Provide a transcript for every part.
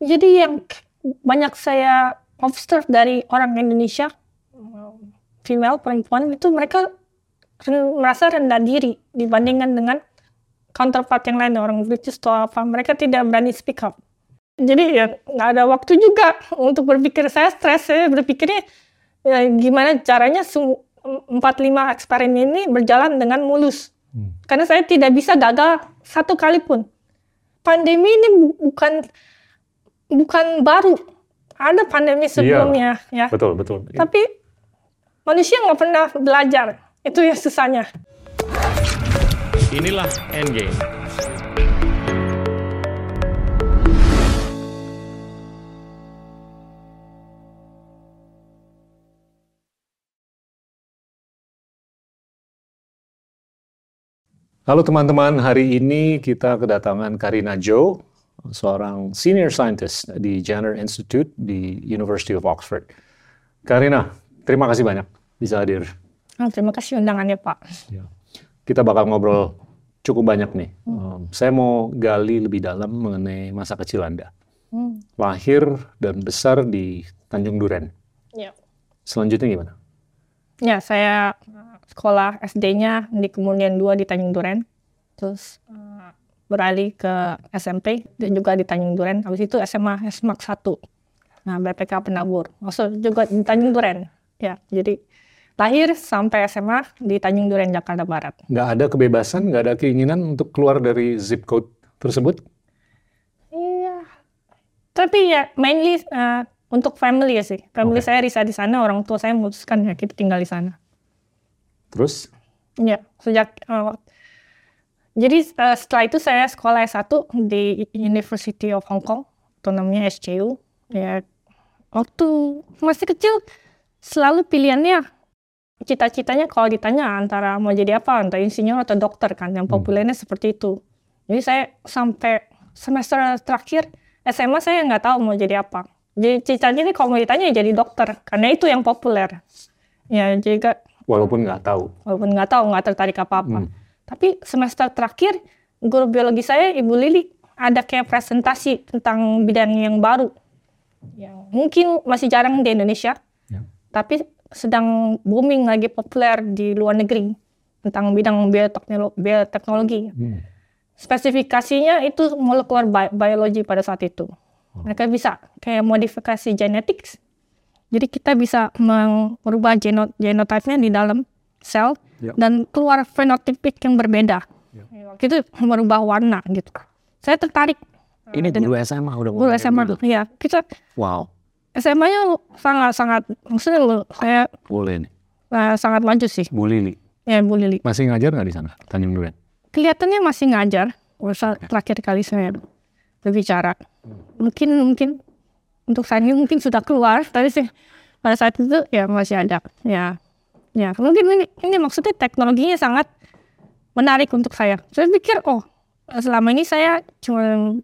Jadi yang banyak saya observe dari orang Indonesia, female, perempuan itu mereka merasa rendah diri dibandingkan dengan counterpart yang lain, orang British atau apa. Mereka tidak berani speak up. Jadi ya nggak ada waktu juga untuk berpikir. Saya stres, saya berpikirnya ya, gimana caranya 4-5 eksperimen ini berjalan dengan mulus. Hmm. Karena saya tidak bisa gagal satu kali pun. Pandemi ini bukan bukan baru. Ada pandemi sebelumnya iya, ya. Betul, betul. Tapi manusia nggak pernah belajar. Itu yang susahnya. Inilah Endgame. Halo teman-teman, hari ini kita kedatangan Karina Jo, seorang senior scientist di Jenner Institute di University of Oxford. Karina, terima kasih banyak bisa hadir. Oh, terima kasih undangannya Pak. Ya. Kita bakal ngobrol cukup banyak nih. Hmm. Um, saya mau gali lebih dalam mengenai masa kecil Anda. Hmm. Lahir dan besar di Tanjung Duren. Ya. Selanjutnya gimana? Ya, saya sekolah SD-nya di Kemudian 2 di Tanjung Duren. Terus beralih ke SMP dan juga di Tanjung Duren. Habis itu SMA SMA 1. Nah, BPK Penabur. Maksud juga di Tanjung Duren. Ya, jadi lahir sampai SMA di Tanjung Duren, Jakarta Barat. Nggak ada kebebasan, nggak ada keinginan untuk keluar dari zip code tersebut? Iya. Tapi ya, mainly uh, untuk family ya sih. Family okay. saya risah di sana, orang tua saya memutuskan ya kita tinggal di sana. Terus? Ya, sejak uh, jadi uh, setelah itu saya sekolah S1 di University of Hong Kong, atau namanya SCU. Ya, waktu masih kecil selalu pilihannya cita-citanya kalau ditanya antara mau jadi apa, antara insinyur atau dokter kan, yang hmm. populernya hmm. seperti itu. Jadi saya sampai semester terakhir SMA saya nggak tahu mau jadi apa. Jadi cita-citanya kalau mau ditanya jadi dokter, karena itu yang populer. Ya, jadi walaupun nggak tahu. Walaupun nggak tahu, nggak tertarik apa-apa. Hmm. Tapi semester terakhir, guru biologi saya, Ibu Lili, ada kayak presentasi tentang bidang yang baru. Yang mungkin masih jarang di Indonesia, ya. tapi sedang booming lagi populer di luar negeri tentang bidang bioteknologi. bioteknologi. Hmm. Spesifikasinya itu molekular bi biologi pada saat itu. Oh. Mereka bisa kayak modifikasi genetics. Jadi kita bisa merubah genotipnya di dalam sel ya. dan keluar fenotipik yang berbeda. Ya. Waktu itu merubah warna gitu. Saya tertarik. Ini dulu SMA udah Dulu SMA dulu. Iya, kita Wow. SMA-nya sangat-sangat maksudnya lo saya boleh nih. Uh, sangat maju sih. Bu Lili. Ya, Bu Lili. Masih ngajar nggak di sana, Tanjung Duren? Kelihatannya masih ngajar. Saat okay. terakhir kali saya berbicara. Mungkin mungkin untuk saya mungkin sudah keluar, tapi sih pada saat itu ya masih ada. Ya, Ya, mungkin ini, ini maksudnya teknologinya sangat menarik untuk saya. Saya pikir, oh, selama ini saya cuma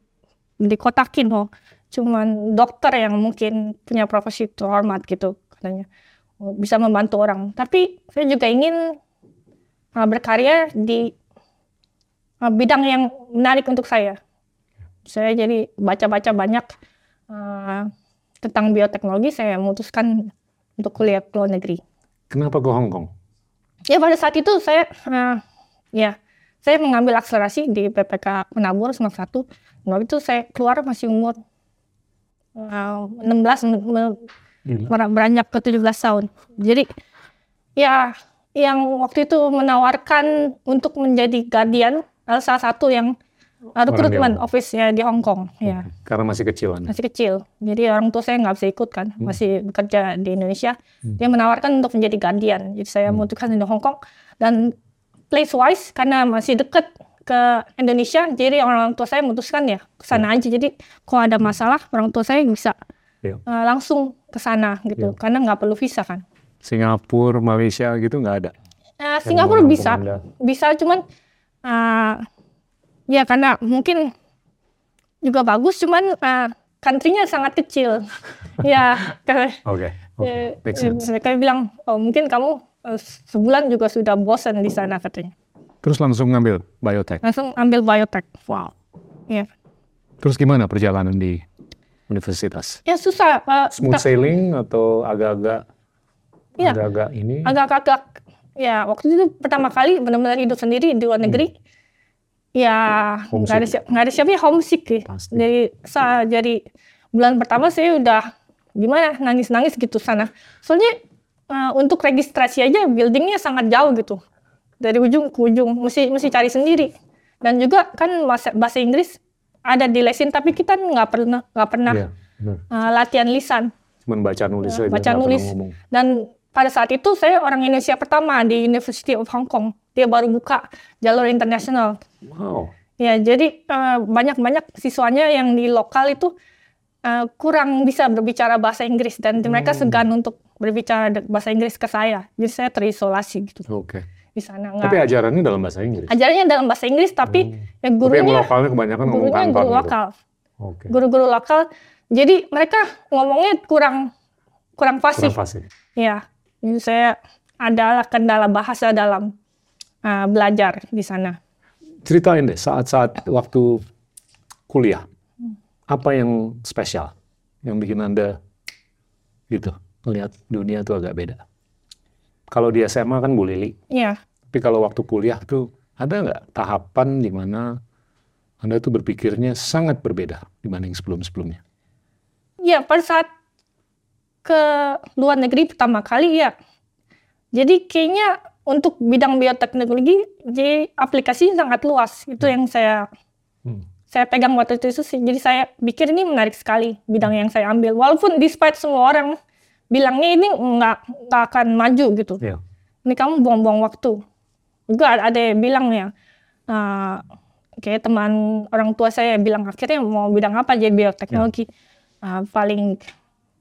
dikotakin, oh, cuma dokter yang mungkin punya profesi terhormat gitu, katanya. Oh, bisa membantu orang. Tapi saya juga ingin uh, berkarya di uh, bidang yang menarik untuk saya. Saya jadi baca-baca banyak uh, tentang bioteknologi, saya memutuskan untuk kuliah ke luar negeri. Kenapa ke Hong Kong? Ya pada saat itu saya uh, ya saya mengambil akselerasi di PPK Menabur semester satu. Waktu itu saya keluar masih umur uh, 16 beranjak ke 17 tahun. Jadi ya yang waktu itu menawarkan untuk menjadi guardian salah satu yang recruitment office ya di Hong Kong ya. Karena masih kecil kan? Masih kecil. Jadi orang tua saya nggak bisa ikut kan, hmm. masih bekerja di Indonesia. Hmm. Dia menawarkan untuk menjadi guardian. Jadi saya hmm. memutuskan di Hong Kong dan place wise karena masih dekat ke Indonesia, jadi orang tua saya memutuskan ya ke sana ya. aja. Jadi kalau ada masalah orang tua saya bisa ya. uh, langsung ke sana gitu, ya. karena nggak perlu visa kan. Singapura, Malaysia gitu nggak ada? Uh, Singapura bisa, bisa cuman uh, Ya karena mungkin juga bagus, cuman uh, country-nya sangat kecil. ya, Oke. Okay. Okay. Ya, mereka bilang, oh mungkin kamu uh, sebulan juga sudah bosan di sana katanya. Terus langsung ngambil biotech? Langsung ambil biotech. Wow. Ya. Terus gimana perjalanan di universitas? Ya susah. Uh, Smooth sailing atau agak-agak Iya. agak-agak ini? agak-agak ya waktu itu pertama kali benar-benar hidup sendiri di luar negeri ya Hmm. Homesick. nggak ada siapa nggak ada siapa ya homesick ya Pasti. jadi sa jadi bulan pertama saya udah gimana nangis-nangis gitu sana soalnya eh, untuk registrasi aja buildingnya sangat jauh gitu dari ujung ke ujung mesti mesti cari sendiri dan juga kan bahasa, bahasa Inggris ada di lesin tapi kita nggak pernah nggak pernah benar. eh, latihan lisan Cuman baca nulis aja. baca nulis dan pada saat itu saya orang Indonesia pertama di University of Hong Kong dia baru buka jalur internasional Wow. ya jadi eh, banyak-banyak siswanya yang di lokal itu eh, kurang bisa berbicara bahasa Inggris dan mereka segan untuk berbicara bahasa Inggris ke saya jadi saya terisolasi gitu Oke. di sana Tapi ajarannya dalam bahasa Inggris. ajarnya dalam bahasa Inggris tapi ya Tapi yang gurunya lokalnya kebanyakan ngomong gurunya kanton guru gitu. lokal Oke. guru-guru lokal jadi mereka ngomongnya kurang kurang fasih Kurang fasih. Ya, jadi saya adalah kendala bahasa dalam uh, belajar di sana. Ceritain deh saat-saat waktu kuliah. Apa yang spesial yang bikin Anda gitu melihat dunia itu agak beda. Kalau di SMA kan Bu Lili, Ya, tapi kalau waktu kuliah tuh ada nggak tahapan di mana Anda tuh berpikirnya sangat berbeda dibanding sebelum-sebelumnya? ya pada saat ke luar negeri pertama kali ya. Jadi kayaknya untuk bidang bioteknologi, jadi aplikasi sangat luas. Itu yang saya Hmm. saya pegang waktu itu sih. Jadi saya pikir ini menarik sekali bidang yang saya ambil. Walaupun despite semua orang bilangnya ini nggak nggak akan maju gitu. Iya. ini kamu buang-buang waktu. Juga ada yang bilang ya, eh, kayak teman orang tua saya bilang akhirnya mau bidang apa jadi bioteknologi. Eh, paling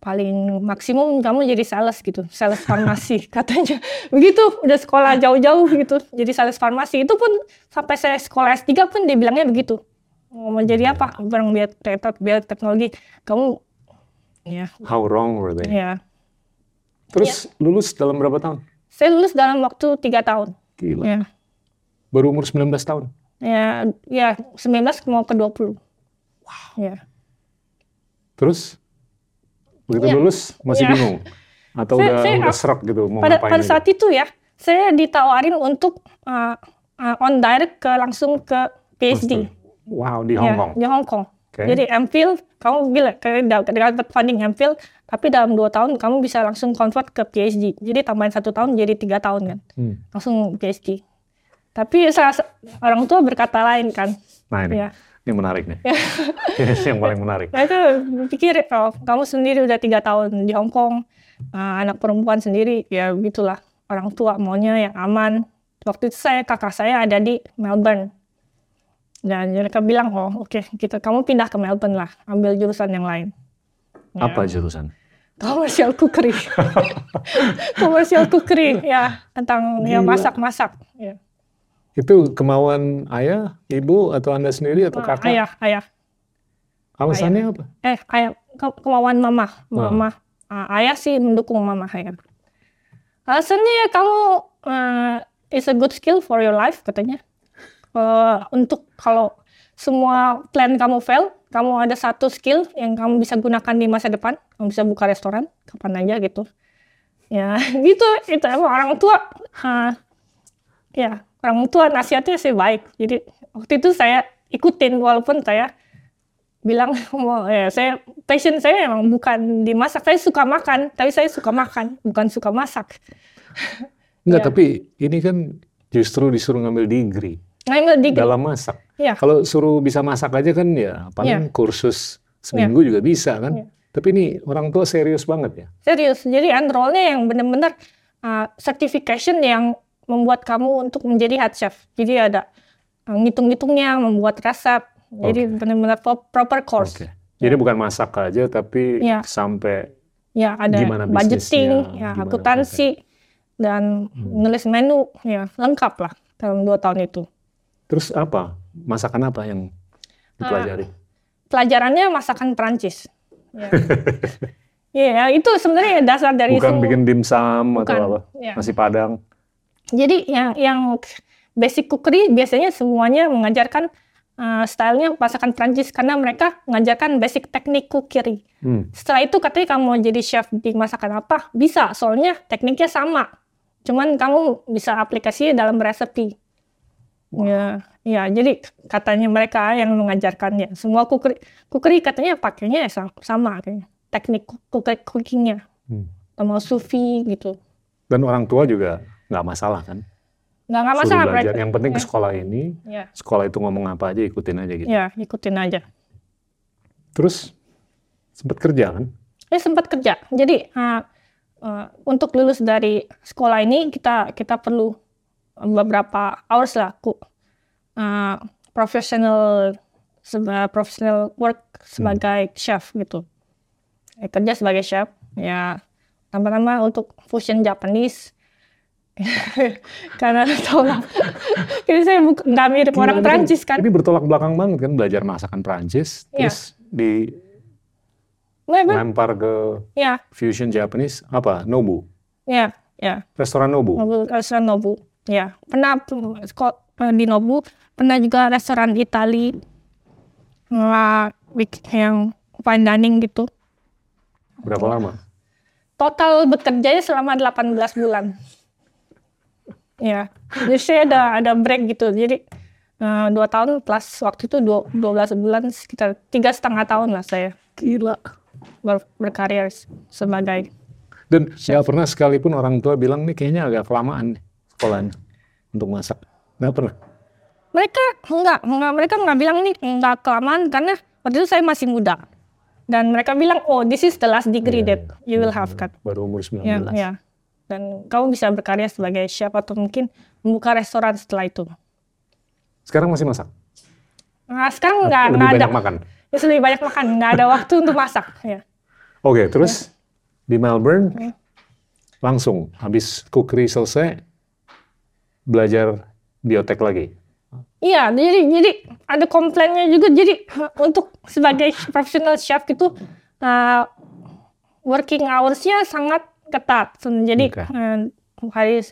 paling maksimum kamu jadi sales gitu, sales farmasi katanya. Begitu, udah sekolah jauh-jauh gitu, jadi sales farmasi. Itu pun sampai saya sekolah S3 pun dia bilangnya begitu. Mau jadi apa? Barang biotek- bioteknologi. Kamu ya, How wrong were they? ya. Terus lulus dalam berapa tahun? Saya lulus dalam waktu tiga tahun. Gila. Ya. Baru umur 19 tahun. Ya, ya 19 mau ke 20. Wow. Ya. Terus begitu Iya. lulus masih Iya. bingung atau Saya- udah saya- udah serak gitu mau Pada ngapain pada aja? saat itu ya, saya ditawarin untuk uh, uh, on direct ke langsung ke PhD. Wow di Ya, Hong Kong. di Hong Kong. Oke. Jadi MPhil, kamu bilang dapat funding MPhil, tapi dalam dua tahun kamu bisa langsung convert ke PhD. Jadi tambahin satu tahun jadi tiga tahun kan, Hmm. langsung PhD. Tapi salah sa- orang tua berkata lain kan. Nah ini, Ya. Ini menarik nih. Ini yang paling menarik. Nah itu pikir oh, kamu sendiri udah tiga tahun di Hong Kong, uh, anak perempuan sendiri, ya begitulah orang tua maunya yang aman. Waktu itu saya kakak saya ada di Melbourne, dan mereka bilang oh oke kita kamu pindah ke Melbourne lah, ambil jurusan yang lain. Ya. Apa jurusan? Commercial cookery, commercial cookery ya tentang ya Gila. masak-masak. Ya. Itu kemauan ayah, ibu, atau anda sendiri atau Ah, kakak? ayah ayah. Alasannya apa? eh ayah ke- kemauan mama. Oh. mama. Ah, ayah sih mendukung mama saya alasannya ya kamu eh, is a good skill for your life katanya. Eh, untuk kalau semua plan kamu fail kamu ada satu skill yang kamu bisa gunakan di masa depan kamu bisa buka restoran kapan aja gitu. Ya gitu. Itu emang orang tua. Ah, ya orang tua nasihatnya sih baik jadi waktu itu saya ikutin walaupun saya bilang mau ya saya passion saya emang bukan di masak saya suka makan tapi saya suka makan bukan suka masak Enggak, Ya. tapi ini kan justru disuruh ngambil degree ngambil di dalam masak. ya Kalau suruh bisa masak aja kan ya paling kursus seminggu juga bisa kan. Iya. Tapi ini orang tua serius banget ya. serius jadi enrollnya yang benar-benar uh, certification yang membuat kamu untuk menjadi head chef jadi ada uh, ngitung-ngitungnya membuat resep jadi benar-benar pro- proper course Oke. Jadi bukan masak aja tapi Iya. sampai ya ada Gimana budgeting ya gimana, akuntansi dan nulis menu ya lengkap lah dalam dua tahun itu terus apa? Masakan apa yang dipelajari? pelajarannya masakan Perancis. Ya. Iya, itu sebenarnya dasar dari Bukan semua- bikin dimsum atau apa? ya. Nasi Padang. Jadi yang yang basic cookery biasanya semuanya mengajarkan uh, stylenya masakan Prancis karena mereka mengajarkan basic teknik cookery. Hmm. Setelah itu katanya kamu mau jadi chef di masakan apa bisa, soalnya tekniknya sama. Cuman kamu bisa aplikasi dalam resepi. Ya, ya. Jadi katanya mereka yang mengajarkannya. Semua cookery, cookery katanya pakainya ya sama, sama kayaknya. Teknik cookingnya, Hmm. sama sufi gitu. Dan orang tua juga nggak masalah kan? Nggak nggak masalah belajar. mereka. Yang penting ke Ya. sekolah ini, Ya, sekolah itu ngomong apa aja ikutin aja gitu. ya ikutin aja. Terus sempat kerja kan? Saya sempat kerja. Jadi uh, uh, untuk lulus dari sekolah ini kita kita perlu beberapa hours lah, ku, uh, professional seba- professional work sebagai chef gitu. Ya, kerja sebagai chef. Ya pertama-tama untuk fusion Japanese. Karena tau lah, jadi saya nggak mirip Gila, orang Prancis kan. Ini bertolak belakang banget kan belajar masakan Prancis, Iya. terus di Memang, lempar ke ya, fusion Japanese apa Nobu, ya, ya. restoran Nobu. Nobu, restoran Nobu. Ya, pernah eh, di Nobu, pernah juga restoran Itali, yang fine dining gitu. Berapa lama? Total bekerjanya selama 18 bulan. Ya, jadi saya ada ada break gitu. Jadi eh, dua tahun plus waktu itu dua, 12 bulan sekitar tiga setengah tahun lah saya Gila. ber- berkarir sebagai Dan nggak pernah sekalipun orang tua bilang nih kayaknya agak kelamaan nih sekolahnya untuk masak. Nggak pernah. mereka enggak, enggak mereka nggak bilang ini enggak kelamaan karena waktu itu saya masih muda dan mereka bilang oh this is the last degree Iya, that you will have kan Baru umur 19. ya ya dan kamu bisa berkarya sebagai chef atau mungkin membuka restoran setelah itu Sekarang masih masak? nah sekarang nggak Lebih ada banyak makan? ya lebih banyak makan nggak ada waktu untuk masak ya Oke, terus di Melbourne Oke. langsung habis cookery selesai belajar biotek lagi. Iya, jadi jadi ada komplainnya juga. Jadi untuk sebagai profesional chef gitu, uh, working hours-nya sangat ketat. Jadi uh, hari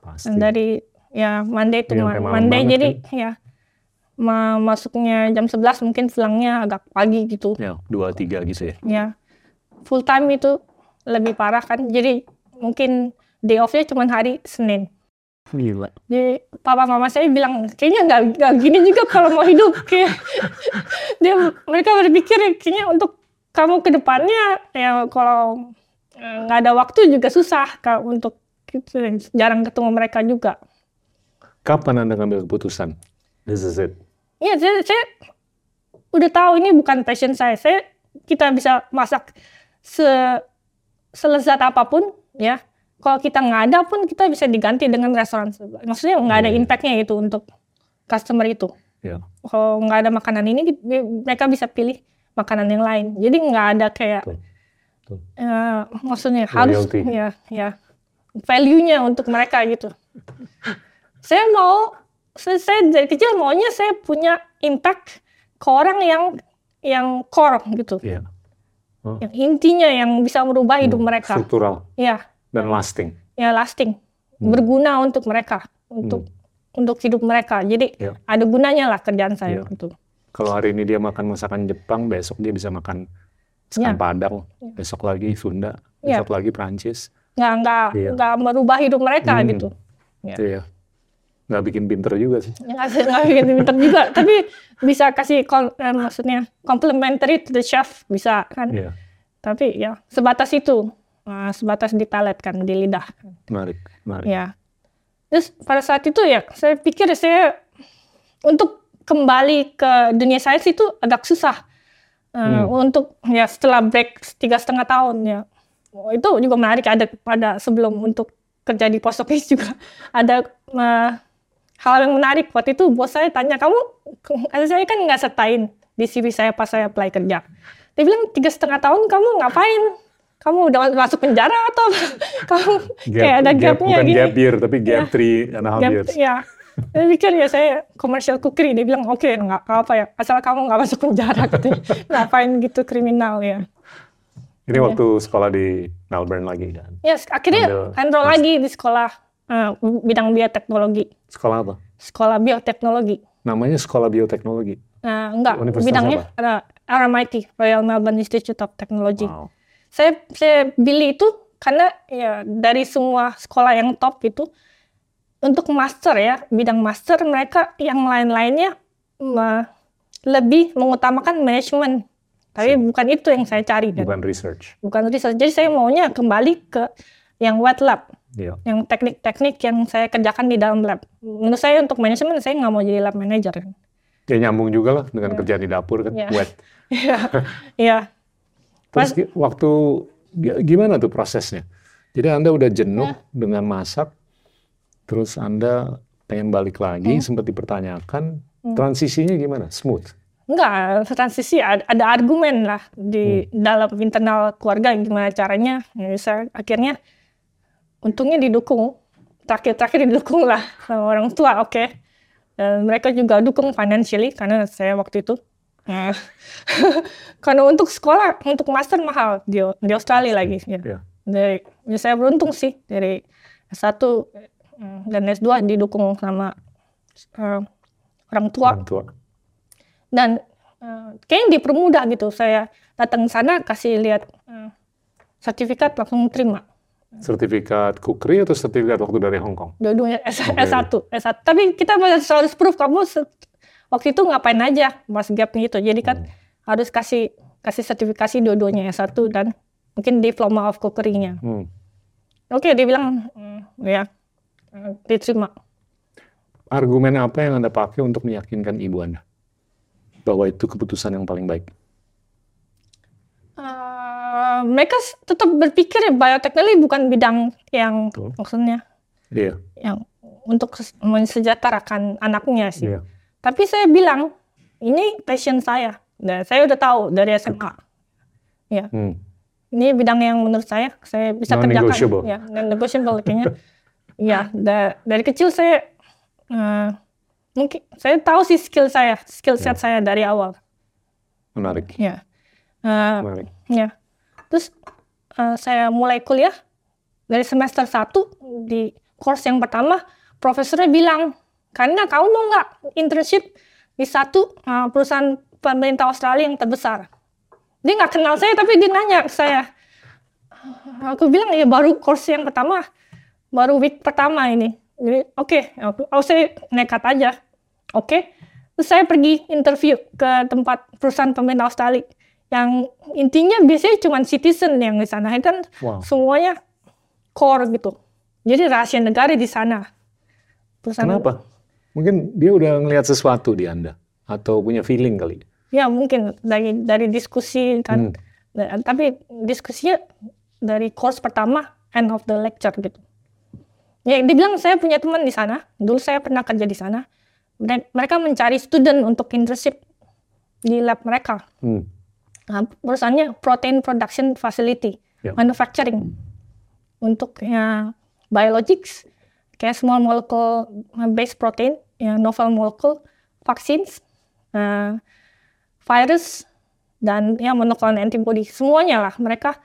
Pasti. dari ya Monday to Iya, Monday banget jadi ya ma- masuknya jam 11 mungkin pulangnya agak pagi gitu. Ya, dua tiga gitu ya. Ya. Full time itu lebih parah kan. Jadi mungkin day off-nya cuma hari Senin. Gila. Jadi papa mama saya bilang kayaknya nggak nggak gini juga kalau mau hidup kayak dia mereka berpikir kayaknya untuk kamu ke depannya ya kalau nggak ada waktu juga susah kak untuk gitu, jarang ketemu mereka juga. Kapan Anda ngambil keputusan? This is it. Iya saya, saya udah tahu ini bukan passion saya. Saya kita bisa masak se selezat apa pun ya. Kalau kita nggak ada pun kita bisa diganti dengan restoran sebelah. Maksudnya nggak ada Iya. impactnya gitu untuk customer itu. Ya. kalau nggak ada makanan ini mereka bisa pilih makanan yang lain jadi nggak ada kayak Betul. Betul. eh, maksudnya harus Loyalty. ya ya value-nya untuk mereka gitu saya mau saya, saya dari kecil maunya saya punya impact ke orang yang yang core gitu Iya. yang intinya yang bisa merubah hidup Hmm, mereka Struktural ya dan lasting. ya lasting Hmm. berguna untuk mereka untuk untuk hidup mereka jadi Ya. ada gunanya lah kerjaan saya Iya. gitu Kalau hari ini dia makan masakan Jepang, besok dia bisa makan masakan Ya. Padang, besok lagi Sunda, Ya. besok lagi Prancis. nggak nggak Iya. nggak merubah hidup mereka Hmm. gitu Ya. Iya. Nggak bikin pinter juga sih. Nggak nggak bikin pinter juga tapi bisa kasih eh, maksudnya complementary to the chef bisa kan Iya. tapi ya sebatas itu eh, sebatas di palate kan di lidah Menarik, menarik. ya terus pada saat itu ya saya pikir saya untuk kembali ke dunia sains itu agak susah Eh, Hmm. untuk ya setelah break tiga setengah tahun ya. Oh, itu juga menarik ada pada sebelum untuk kerja di postoffice juga. Ada eh, hal yang menarik. Waktu itu bos saya tanya kamu saya kan nggak sertain di CV saya pas saya apply kerja. Dia bilang tiga setengah tahun kamu ngapain? Kamu udah masuk penjara atau kamu kayak ada gap, gapnya bukan gini? gap year, tapi gap three and a half Gap- years. ya saya pikir ya saya commercial cookery dia bilang oke nggak apa ya asal kamu nggak masuk penjara katanya ngapain gitu kriminal ya Ini waktu sekolah di Melbourne lagi kan. ya akhirnya Ambil enroll lagi di sekolah eh, bidang bioteknologi Sekolah apa? sekolah bioteknologi Namanya Sekolah Bioteknologi. Nah, enggak, bidangnya ada RMIT, Royal Melbourne Institute of Technology. Wow. Saya saya pilih itu karena ya dari semua sekolah yang top itu untuk master ya, bidang master mereka yang lain-lainnya lebih mengutamakan manajemen. Tapi bukan itu yang saya cari dan Bukan research. bukan research. Jadi saya maunya kembali ke yang wet lab, Iya. yang teknik-teknik yang saya kerjakan di dalam lab. Menurut saya untuk manajemen saya nggak mau jadi lab manager. Ya nyambung juga lah dengan kerjaan di dapur kan, Iya. wet. Iya, iya. Terus waktu gi- gimana tuh prosesnya? Jadi Anda udah jenuh Iya. dengan masak, terus Anda pengen balik lagi, Hmm. sempat dipertanyakan, transisinya gimana? Smooth? Enggak, transisi ada, ada argumen lah di dalam internal keluarga gimana caranya. Ya, saya akhirnya untungnya didukung. Terakhir-terakhir didukung lah sama orang tua, oke. Dan mereka juga dukung financially karena saya waktu itu. ya. karena untuk sekolah, untuk master mahal di, di Australia lagi. Ya. Iya. Dari, ya saya beruntung sih dari S1 eh, dan S2 didukung sama eh, orang tua Orang tua. dan eh, kayaknya dipermudah gitu saya datang sana kasih lihat eh, sertifikat langsung terima Sertifikat kukri atau sertifikat waktu dari Hong Kong? dua-duanya S, Oke. S1 S1 tapi kita harus proof kamu waktu itu ngapain aja mas gapnya itu jadi kan harus kasih kasih sertifikasi dua-duanya S1 dan mungkin diploma of cookery-nya Hmm. oke dia bilang "Hmm, ya diterima Argumen apa yang Anda pakai untuk meyakinkan ibu Anda? Bahwa itu keputusan yang paling baik. Eh, mereka tetap berpikir ya, bioteknologi bukan bidang yang Betul. maksudnya Iya. yang untuk mensejahterakan anaknya sih. Iya. Tapi saya bilang ini passion saya dan saya udah tahu dari SMA. Ya, Hmm. ini bidang yang menurut saya saya bisa kerjakan. Ya, non-negotiable kayaknya. ya, da- dari kecil saya eh, mungkin saya tahu sih skill saya, skill set saya dari awal. Menarik. Ya. Eh, Menarik. Ya. Terus eh, saya mulai kuliah dari semester 1 di course yang pertama profesornya bilang karena kamu mau nggak internship di satu eh, perusahaan pemerintah Australia yang terbesar. Dia nggak kenal saya tapi dia nanya ke saya. Aku bilang ya baru course yang pertama, baru week pertama ini. Jadi oke, aku oh, saya nekat aja. Oke. Terus saya pergi interview ke tempat perusahaan pemerintah Australia yang intinya biasanya cuma citizen yang di sana kan Wow. semuanya core gitu. Jadi rahasia negara di sana. Perusahaan, Kenapa? Mungkin dia udah ngelihat sesuatu di Anda. Atau punya feeling kali. Ya mungkin dari dari diskusi kan. Da- Tapi diskusinya dari course pertama end of the lecture gitu. Ya dibilang saya punya teman di sana. Dulu saya pernah kerja di sana. Mere- Mereka mencari student untuk internship di lab mereka. Hmm. Nah, perusahaannya Protein Production Facility, Ya. manufacturing untuk ya, biologics, kayak small molecule based protein, ya, novel molecule, vaccines, eh, virus, dan ya monoclonal antibody, semuanya lah mereka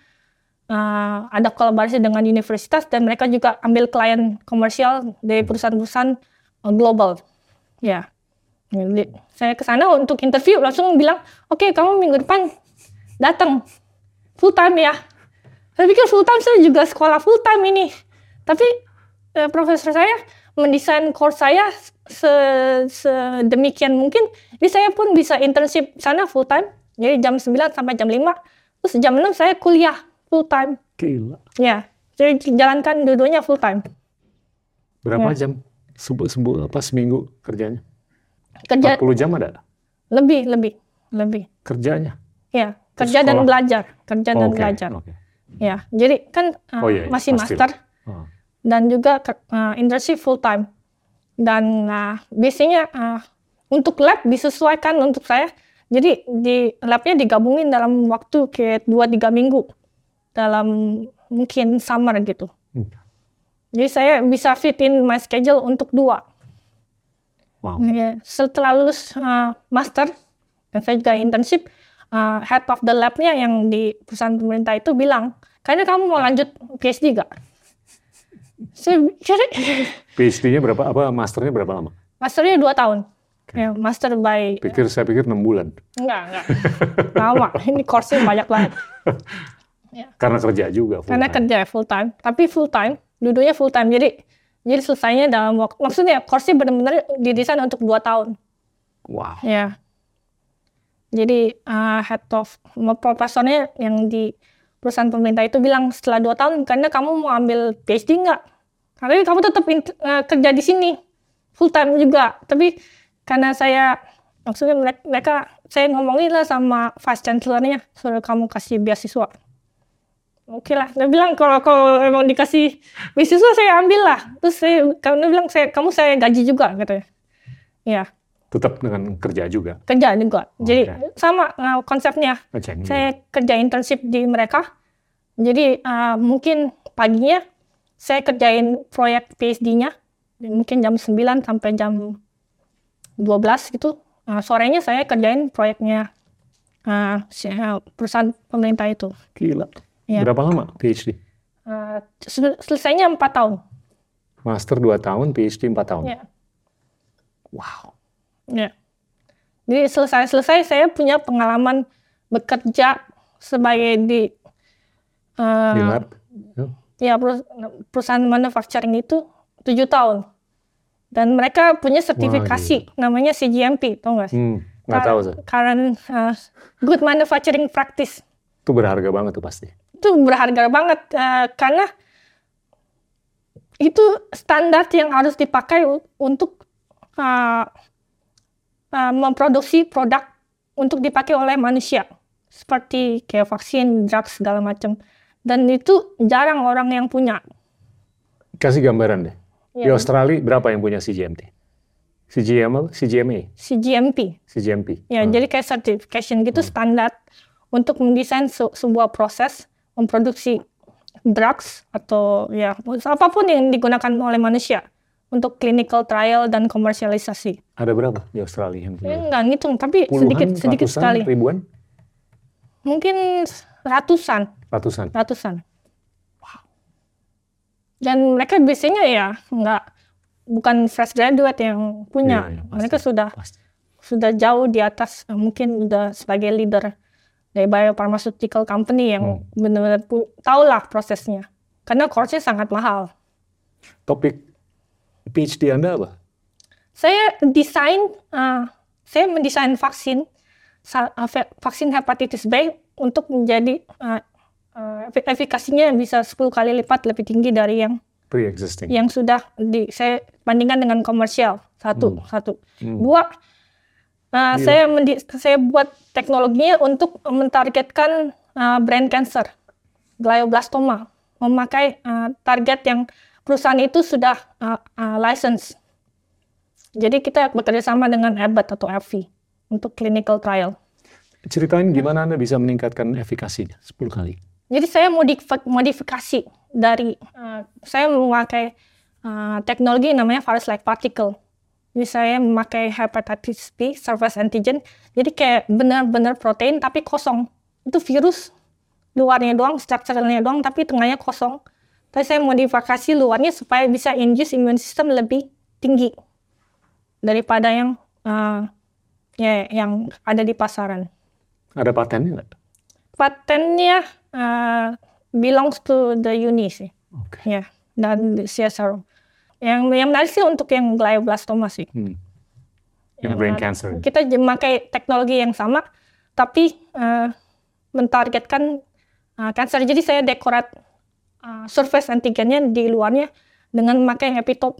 eh, ada kolaborasi dengan universitas dan mereka juga ambil klien komersial dari perusahaan-perusahaan eh, global, ya. Jadi, saya ke sana untuk interview langsung bilang, oke kamu minggu depan datang full time ya. Saya pikir full time saya juga sekolah full time ini. Tapi eh, profesor saya mendesain course saya se- sedemikian mungkin. Jadi saya pun bisa internship sana full time. Jadi jam 9 sampai jam 5. Terus jam 6 saya kuliah full time. Gila. Ya, jadi jalankan dua-duanya full time. Berapa Ya. jam? Sebu, sebu, apa seminggu kerjanya? Kerja 40 jam ada? lebih, lebih, lebih. Kerjanya? Ya, Terus kerja dan sekolah? belajar, kerja dan Oke, belajar. oke. Ya, jadi kan uh, Oh, iya, iya, masih pasti. master. Oh. dan juga uh, internship full time. Dan uh, biasanya uh, untuk lab disesuaikan untuk saya. Jadi di labnya digabungin dalam waktu kayak 2-3 minggu dalam mungkin summer gitu. Hmm. Jadi saya bisa fit in my schedule untuk dua. Wow. Ya, setelah lulus uh, master dan saya juga internship, uh, head of the labnya yang di perusahaan pemerintah itu bilang, kayaknya kamu mau lanjut PhD gak? Saya PhD-nya berapa? Apa masternya berapa lama? masternya dua tahun. Ya, master by Pikir saya pikir enam bulan enggak enggak lama. Ini course-nya banyak banget. karena kerja juga. full Karena time. kerja full time, tapi full time, duduknya full time. Jadi jadi selesainya dalam waktu maksudnya course-nya benar-benar didesain untuk dua tahun. Wow. Ya. Jadi uh, head of profesornya yang di perusahaan pemerintah itu bilang setelah dua tahun karena kamu mau ambil PhD nggak? Karena kamu tetap uh, kerja di sini full time juga. Tapi karena saya maksudnya mereka, mereka saya ngomongin lah sama vice chancellor-nya suruh kamu kasih beasiswa. Oke lah, dia bilang kalau kalau emang dikasih beasiswa saya ambil lah. Terus saya kamu bilang saya kamu saya gaji juga katanya. Ya Tetap dengan kerja juga. kerja juga. Jadi Oke. sama uh, konsepnya. Ini. Saya kerja internship di mereka. Jadi uh, mungkin paginya saya kerjain proyek PhD-nya. Mungkin jam 9 sampai jam 12 gitu. Uh, sorenya saya kerjain proyeknya uh, uh, perusahaan pemerintah itu. Gila. Ya. Berapa lama PhD? Uh, sel- selesainya 4 tahun. Master 2 tahun, PhD 4 tahun. Ya. Wow. Ya. Jadi selesai-selesai saya punya pengalaman bekerja sebagai di uh, Di lab. Ya. ya perus- perusahaan manufacturing itu tujuh tahun dan mereka punya sertifikasi namanya CGMP tau gak sih? Hmm, nggak tahu sih. Current uh, Good Manufacturing Practice Itu berharga banget tuh pasti. Itu berharga banget uh, karena itu standar yang harus dipakai untuk uh, uh, memproduksi produk untuk dipakai oleh manusia seperti kayak vaksin, drugs segala macam dan itu jarang orang yang punya. Kasih gambaran deh. Di Ya, Australia berapa yang punya CGMT? CGM, CGMA, CGMP. CGMP. Ya, Hmm. jadi kayak certification gitu standar untuk mendesain se- sebuah proses memproduksi drugs atau ya apa pun yang digunakan oleh manusia untuk clinical trial dan komersialisasi. Ada berapa di Australia yang Ya, punya? enggak ngitung, tapi Puluhan, sedikit sedikit ratusan, sekali. ribuan, Mungkin ratusan, ratusan. ratusan. Dan mereka biasanya ya enggak bukan fresh graduate yang punya. Iya, iya, pasti, mereka sudah pasti. sudah jauh di atas mungkin udah sebagai leader dari biopharmaceutical company yang Hmm. benar-benar tahu lah prosesnya karena course-nya sangat mahal Topik PhD Anda apa? saya desain eh, saya mendesain vaksin ve- vaksin hepatitis B untuk menjadi eh, efi- efikasinya bisa 10 kali lipat lebih tinggi dari yang Pre-existing. yang sudah di saya bandingkan dengan komersial satu satu Hmm. dua uh, saya mendi- saya buat teknologinya untuk mentargetkan uh, brain cancer glioblastoma memakai uh, target yang perusahaan itu sudah uh, uh, license jadi kita bekerja sama dengan Abbott atau AbbVie untuk clinical trial Ceritain gimana Anda bisa meningkatkan efikasinya 10 kali. Jadi saya modif- modifikasi dari uh, saya memakai uh, teknologi namanya virus-like particle. Saya memakai hepatitis B surface antigen. Jadi kayak benar-benar protein tapi kosong. Itu virus luarnya doang, strukturalnya doang tapi tengahnya kosong. Tapi saya modifikasi luarnya supaya bisa induce immune system lebih tinggi daripada yang uh, ya yang ada di pasaran Ada patennya nggak? patennya uh, belongs to the uni sih, Oke. ya dan CSRO. Yang yang menarik sih untuk yang glioblastoma sih. Hmm. Yang brain menarik. cancer. Kita memakai teknologi yang sama, tapi uh, mentargetkan uh, cancer. Jadi saya dekorat uh, surface antigennya di luarnya dengan memakai epitope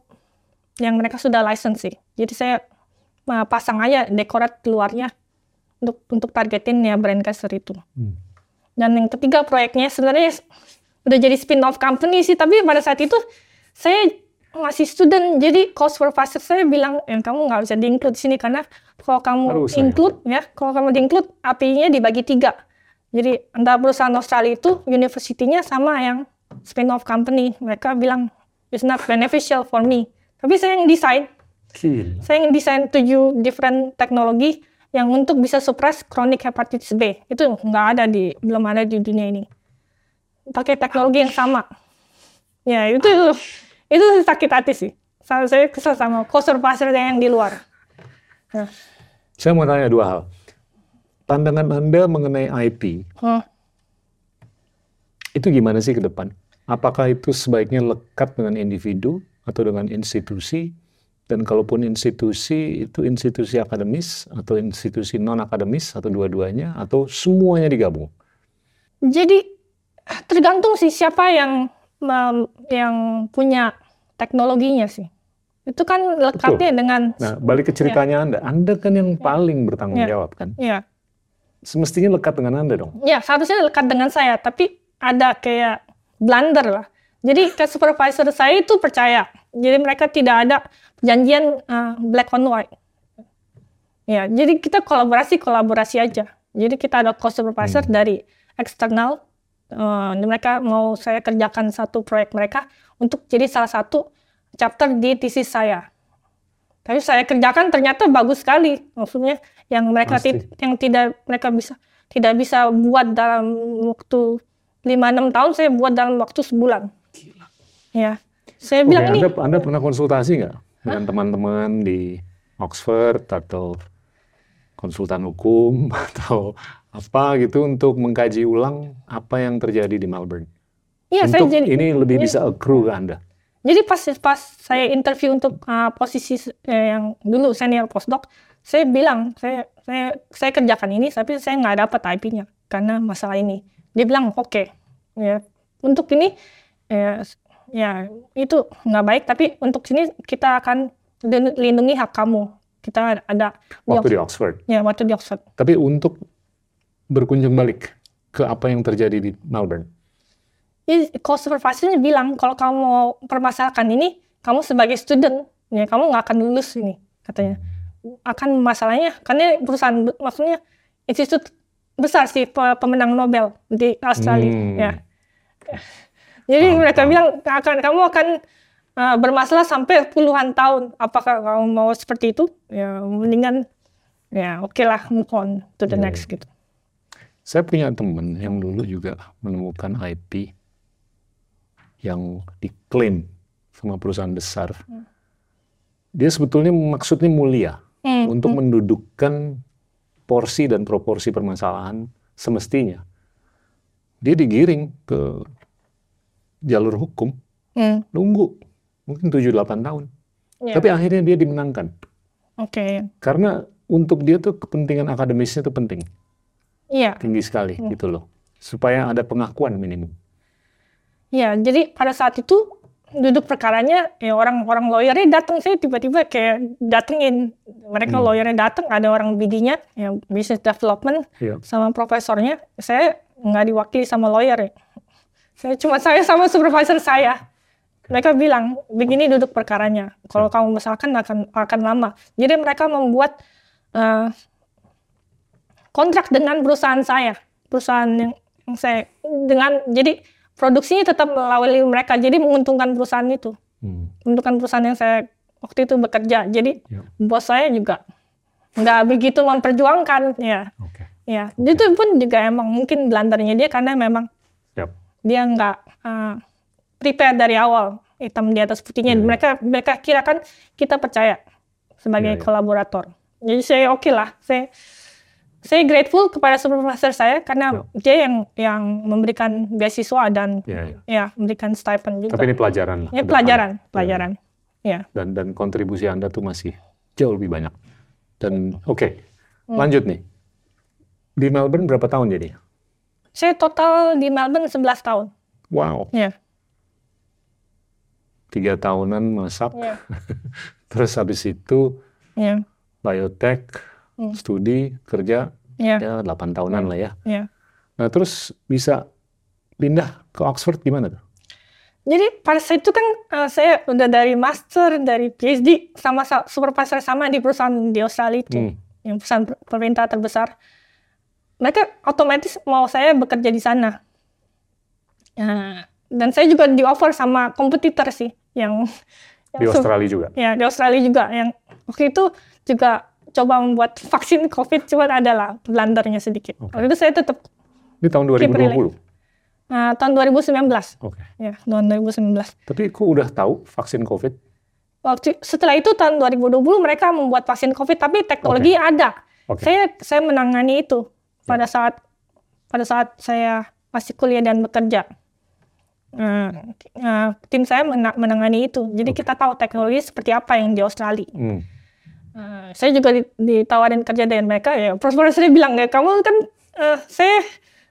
yang mereka sudah license sih. Jadi saya uh, pasang aja dekorat luarnya untuk untuk targetin ya brain cancer itu. Hmm. Dan yang ketiga proyeknya sebenarnya udah jadi spin-off company sih, tapi pada saat itu saya masih student, jadi cost supervisor saya bilang, yang kamu nggak bisa di-include di sini karena kalau kamu Harus, include ya, kalau kamu di-include API-nya dibagi tiga. Jadi antara perusahaan Australia itu university-nya sama yang spin-off company. Mereka bilang it's not beneficial for me. Tapi saya yang desain, saya yang desain tujuh different teknologi yang untuk bisa suppress chronic hepatitis B. Itu nggak ada di, belum ada di dunia ini. Pakai teknologi yang sama. Ya, itu itu sakit hati sih. Saya saya kesel sama co-supervisor yang di luar. Ya. Saya mau tanya dua hal. Pandangan Anda mengenai IP, Hmm. itu gimana sih ke depan? Apakah itu sebaiknya lekat dengan individu atau dengan institusi? Dan kalaupun institusi, itu institusi akademis atau institusi non-akademis atau dua-duanya atau semuanya digabung? Jadi tergantung sih siapa yang yang punya teknologinya sih. Itu kan lekatnya dengan Nah, balik ke ceritanya Anda. Anda kan yang paling bertanggung Ya. jawab kan? ya Semestinya lekat dengan Anda dong. ya seharusnya lekat dengan saya, tapi ada kayak blunder lah. Jadi ke supervisor saya itu percaya. Jadi mereka tidak ada perjanjian uh, black on white. Ya, jadi kita kolaborasi kolaborasi aja. Jadi kita ada co-supervisor dari eksternal. Uh, mereka mau saya kerjakan satu proyek mereka untuk jadi salah satu chapter di thesis saya. Tapi saya kerjakan ternyata bagus sekali. Maksudnya yang mereka ti- yang tidak mereka bisa tidak bisa buat dalam waktu 5-6 tahun saya buat dalam waktu sebulan. Ya. Saya Oke, bilang ini anda, anda pernah konsultasi nggak dengan teman-teman di Oxford atau konsultan hukum atau apa gitu untuk mengkaji ulang apa yang terjadi di Melbourne? iya saya jadi ini lebih bisa accrue ke Anda. Jadi pas pas saya interview untuk uh, posisi eh, yang dulu senior postdoc, saya bilang saya saya saya kerjakan ini, tapi saya nggak dapat IP-nya karena masalah ini. Dia bilang oke, ya untuk ini ya, ya itu nggak baik, tapi untuk sini kita akan lin- lindungi hak kamu. Kita ada di Waktu di Oxford. ya waktu di Oxford. Tapi untuk berkunjung balik ke apa yang terjadi di Melbourne. Jadi co-supervisornya bilang kalau kamu mau permasalahkan ini, kamu sebagai student, ya kamu nggak akan lulus ini katanya. Akan masalahnya, karena perusahaan maksudnya institut besar sih pe- pemenang Nobel di Australia, Hmm. ya. Jadi Paham, mereka paham. bilang akan kamu akan uh, bermasalah sampai puluhan tahun. Apakah kamu mau seperti itu? Ya mendingan ya oke lah move on to the Iya, next gitu. Saya punya teman yang dulu juga menemukan IP yang diklaim sama perusahaan besar. Dia sebetulnya maksudnya mulia Hmm, untuk mendudukkan porsi dan proporsi permasalahan semestinya. Dia digiring ke jalur hukum, hmm, nunggu mungkin 7-8 tahun. ya, Tapi akhirnya dia dimenangkan. oke, Karena untuk dia tuh kepentingan akademisnya itu penting, iya. tinggi sekali gitu loh. Supaya ada pengakuan minimum. Ya, jadi pada saat itu duduk perkaranya ya orang-orang lawyernya datang saya tiba-tiba kayak datengin mereka Hmm. lawyernya datang ada orang BD-nya yang business development Iya. sama profesornya saya nggak diwakili sama lawyer ya. saya cuma saya sama supervisor saya mereka bilang begini duduk perkaranya kalau kamu misalkan akan akan lama jadi mereka membuat eh, kontrak dengan perusahaan saya perusahaan yang, yang saya dengan jadi produksinya tetap melalui mereka jadi menguntungkan perusahaan itu Hmm. menguntungkan perusahaan yang saya waktu itu bekerja jadi Ya. bos saya juga nggak begitu memperjuangkan ya Oke. ya itu pun juga emang mungkin blandernya dia karena memang Siap. dia nggak uh, prepare dari awal hitam di atas putihnya Iya, iya. mereka mereka kira kan kita percaya sebagai Iya, iya. kolaborator jadi saya oke lah saya saya grateful kepada supervisor saya karena dia yang yang memberikan beasiswa dan Ya, ya. ya memberikan stipend juga Tapi ini pelajaran lah. ya ke depan. pelajaran Ya. pelajaran ya Dan dan kontribusi Anda tuh masih jauh lebih banyak. Dan oke, Hmm. lanjut nih. Di Melbourne berapa tahun jadi? saya total di Melbourne 11 tahun Wow, ya tiga tahunan masak. ya Terus habis itu ya biotech, Hmm. studi, kerja, ya ya 8 tahunan lah ya. ya Nah terus bisa pindah ke Oxford gimana tuh? Jadi pada saat itu kan eh, saya udah dari master, dari PhD sama sa- supervisor sama di perusahaan di Australia itu, Hmm. yang perusahaan per- pemerintah terbesar. Mereka otomatis mau saya bekerja di sana. Nah, dan saya juga di offer sama kompetitor sih, yang, yang Di Australia juga. ya di Australia juga, yang waktu itu juga coba membuat vaksin COVID, cuma adalah blundernya sedikit. Oke. Waktu itu saya tetap Ini tahun Keep 2020. eh, tahun 2019, Oke. ya tahun 2019. Tapi kok udah tahu vaksin COVID? waktu setelah itu tahun 2020 mereka membuat vaksin COVID tapi teknologi ada. Oke. Saya saya menangani itu pada saat pada saat saya masih kuliah dan bekerja. Nah, eh, tim saya mena- menangani itu. Jadi kita tahu teknologi seperti apa yang di Australia. Hmm. Eh, saya juga di- ditawarin kerja dengan mereka ya. Prosper saya bilang ya kamu kan eh, saya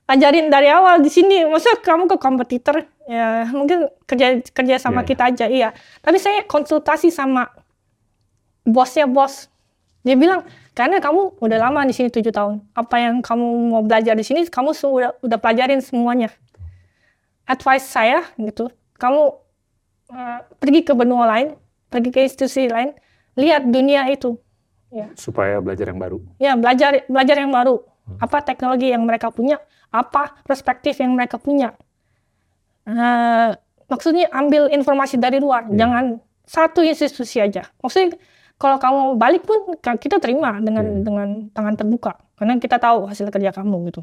ajarin dari awal di sini. Masa kamu ke kompetitor ya mungkin kerja kerja sama Iya, kita aja iya. Tapi saya konsultasi sama bosnya bos. Dia bilang karena kamu udah lama di sini tujuh tahun. Apa yang kamu mau belajar di sini kamu sudah udah pelajarin semuanya. Advice saya gitu, kamu eh, pergi ke benua lain, pergi ke institusi lain, lihat dunia itu. Ya, Supaya belajar yang baru. ya belajar belajar yang baru. Apa teknologi yang mereka punya, apa perspektif yang mereka punya. Eh, maksudnya ambil informasi dari luar, jangan satu institusi aja. Maksudnya kalau kamu balik pun kita terima dengan Iya. dengan tangan terbuka, karena kita tahu hasil kerja kamu gitu.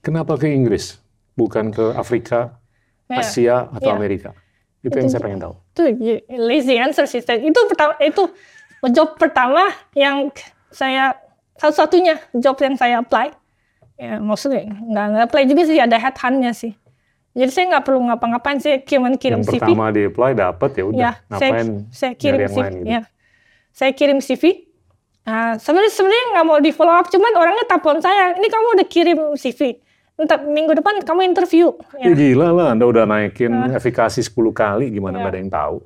Kenapa ke Inggris? Bukan ke Afrika, Ya. Asia, atau Iya. Amerika? Itu yang saya pengen tahu. itu lazy answer sih itu pertama itu job pertama yang saya satu-satunya job yang saya apply. Ya maksudnya nggak nggak apply juga sih ada headhuntnya sih. Jadi saya nggak perlu ngapa-ngapain sih kirim kirim Yang CV pertama di apply dapat ya udah. ya saya Ngapain saya kirim yang CV lain gitu? ya. Saya kirim CV Nah, sebenarnya sebenarnya nggak mau di follow up cuman orangnya telepon saya ini kamu udah kirim CV Ntar minggu depan kamu interview Ya ya. gila lah, Anda udah naikin efikasi 10 kali, gimana Ya. nggak ada yang tahu?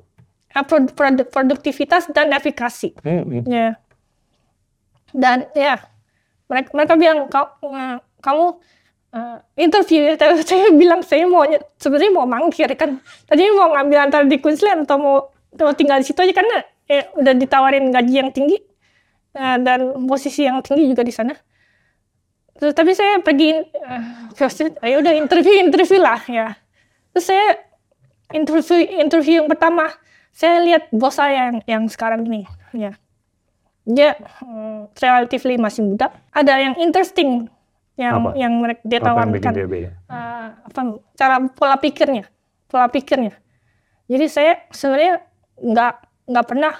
Ah, pro- produ- produktivitas dan efikasi Hmm, hmm. Ya. Dan ya mereka mereka bilang kau eh, kamu eh, interview ya. Tapi saya bilang saya mau sebenarnya mau mangkir kan. Tadi mau ngambil antara di Queensland atau mau, mau tinggal di situ aja karena eh, udah ditawarin gaji yang tinggi eh, dan posisi yang tinggi juga di sana. Terus, tapi saya pergi uh, ya udah interview interview lah ya. Terus saya interview interview yang pertama saya lihat bos saya yang yang sekarang ini ya dia hmm, relatively masih muda ada yang interesting yang Apa? yang mereka dia Apa tawarkan dia? Eh, apa cara pola pikirnya pola pikirnya jadi saya sebenarnya nggak nggak pernah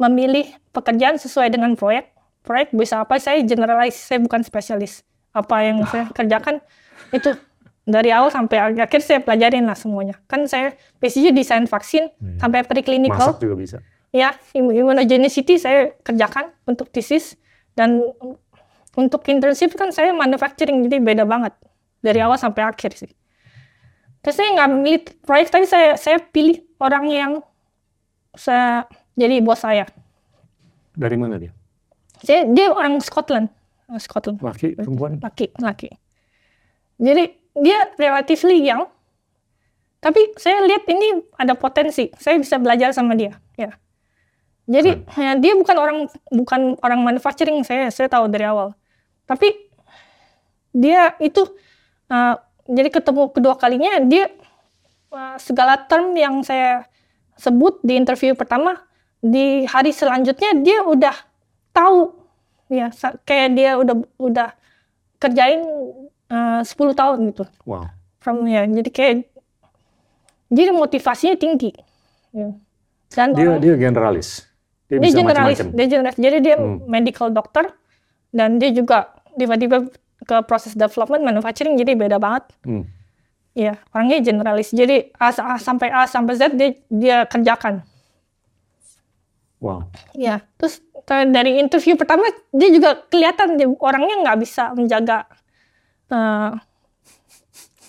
memilih pekerjaan sesuai dengan proyek proyek bisa apa saya generalis saya bukan spesialis apa yang saya kerjakan itu dari awal sampai akhir saya pelajarin lah semuanya kan saya basicnya desain vaksin sampai preclinical Masak juga bisa. ya immu- immunogenicity saya kerjakan untuk thesis dan untuk internship kan saya manufacturing jadi beda banget dari awal sampai akhir sih. Terus saya nggak milih proyek tapi saya saya pilih orang yang saya jadi bos saya. Dari mana dia? Saya dia orang Scotland, Scotland Laki, perempuan? laki laki. Jadi dia relatively young, tapi saya lihat ini ada potensi. Saya bisa belajar sama dia. Ya. Jadi ya, dia bukan orang bukan orang manufacturing saya saya tahu dari awal. Tapi dia itu uh, jadi ketemu kedua kalinya dia uh, segala term yang saya sebut di interview pertama di hari selanjutnya dia udah tahu ya sa- kayak dia udah udah kerjain uh, 10 tahun gitu Wow. from ya jadi kayak jadi motivasinya tinggi ya. dan Dia orang- dia generalis. Dia, dia bisa generalis macam-macam. dia generalis jadi dia Hmm. medical doctor dan dia juga tiba-tiba ke proses development manufacturing jadi beda banget Hmm. Iya, orangnya generalis. Jadi A, A sampai A sampai Z dia dia kerjakan. Wow. Iya. Terus dari interview pertama dia juga kelihatan dia orangnya nggak bisa menjaga eh,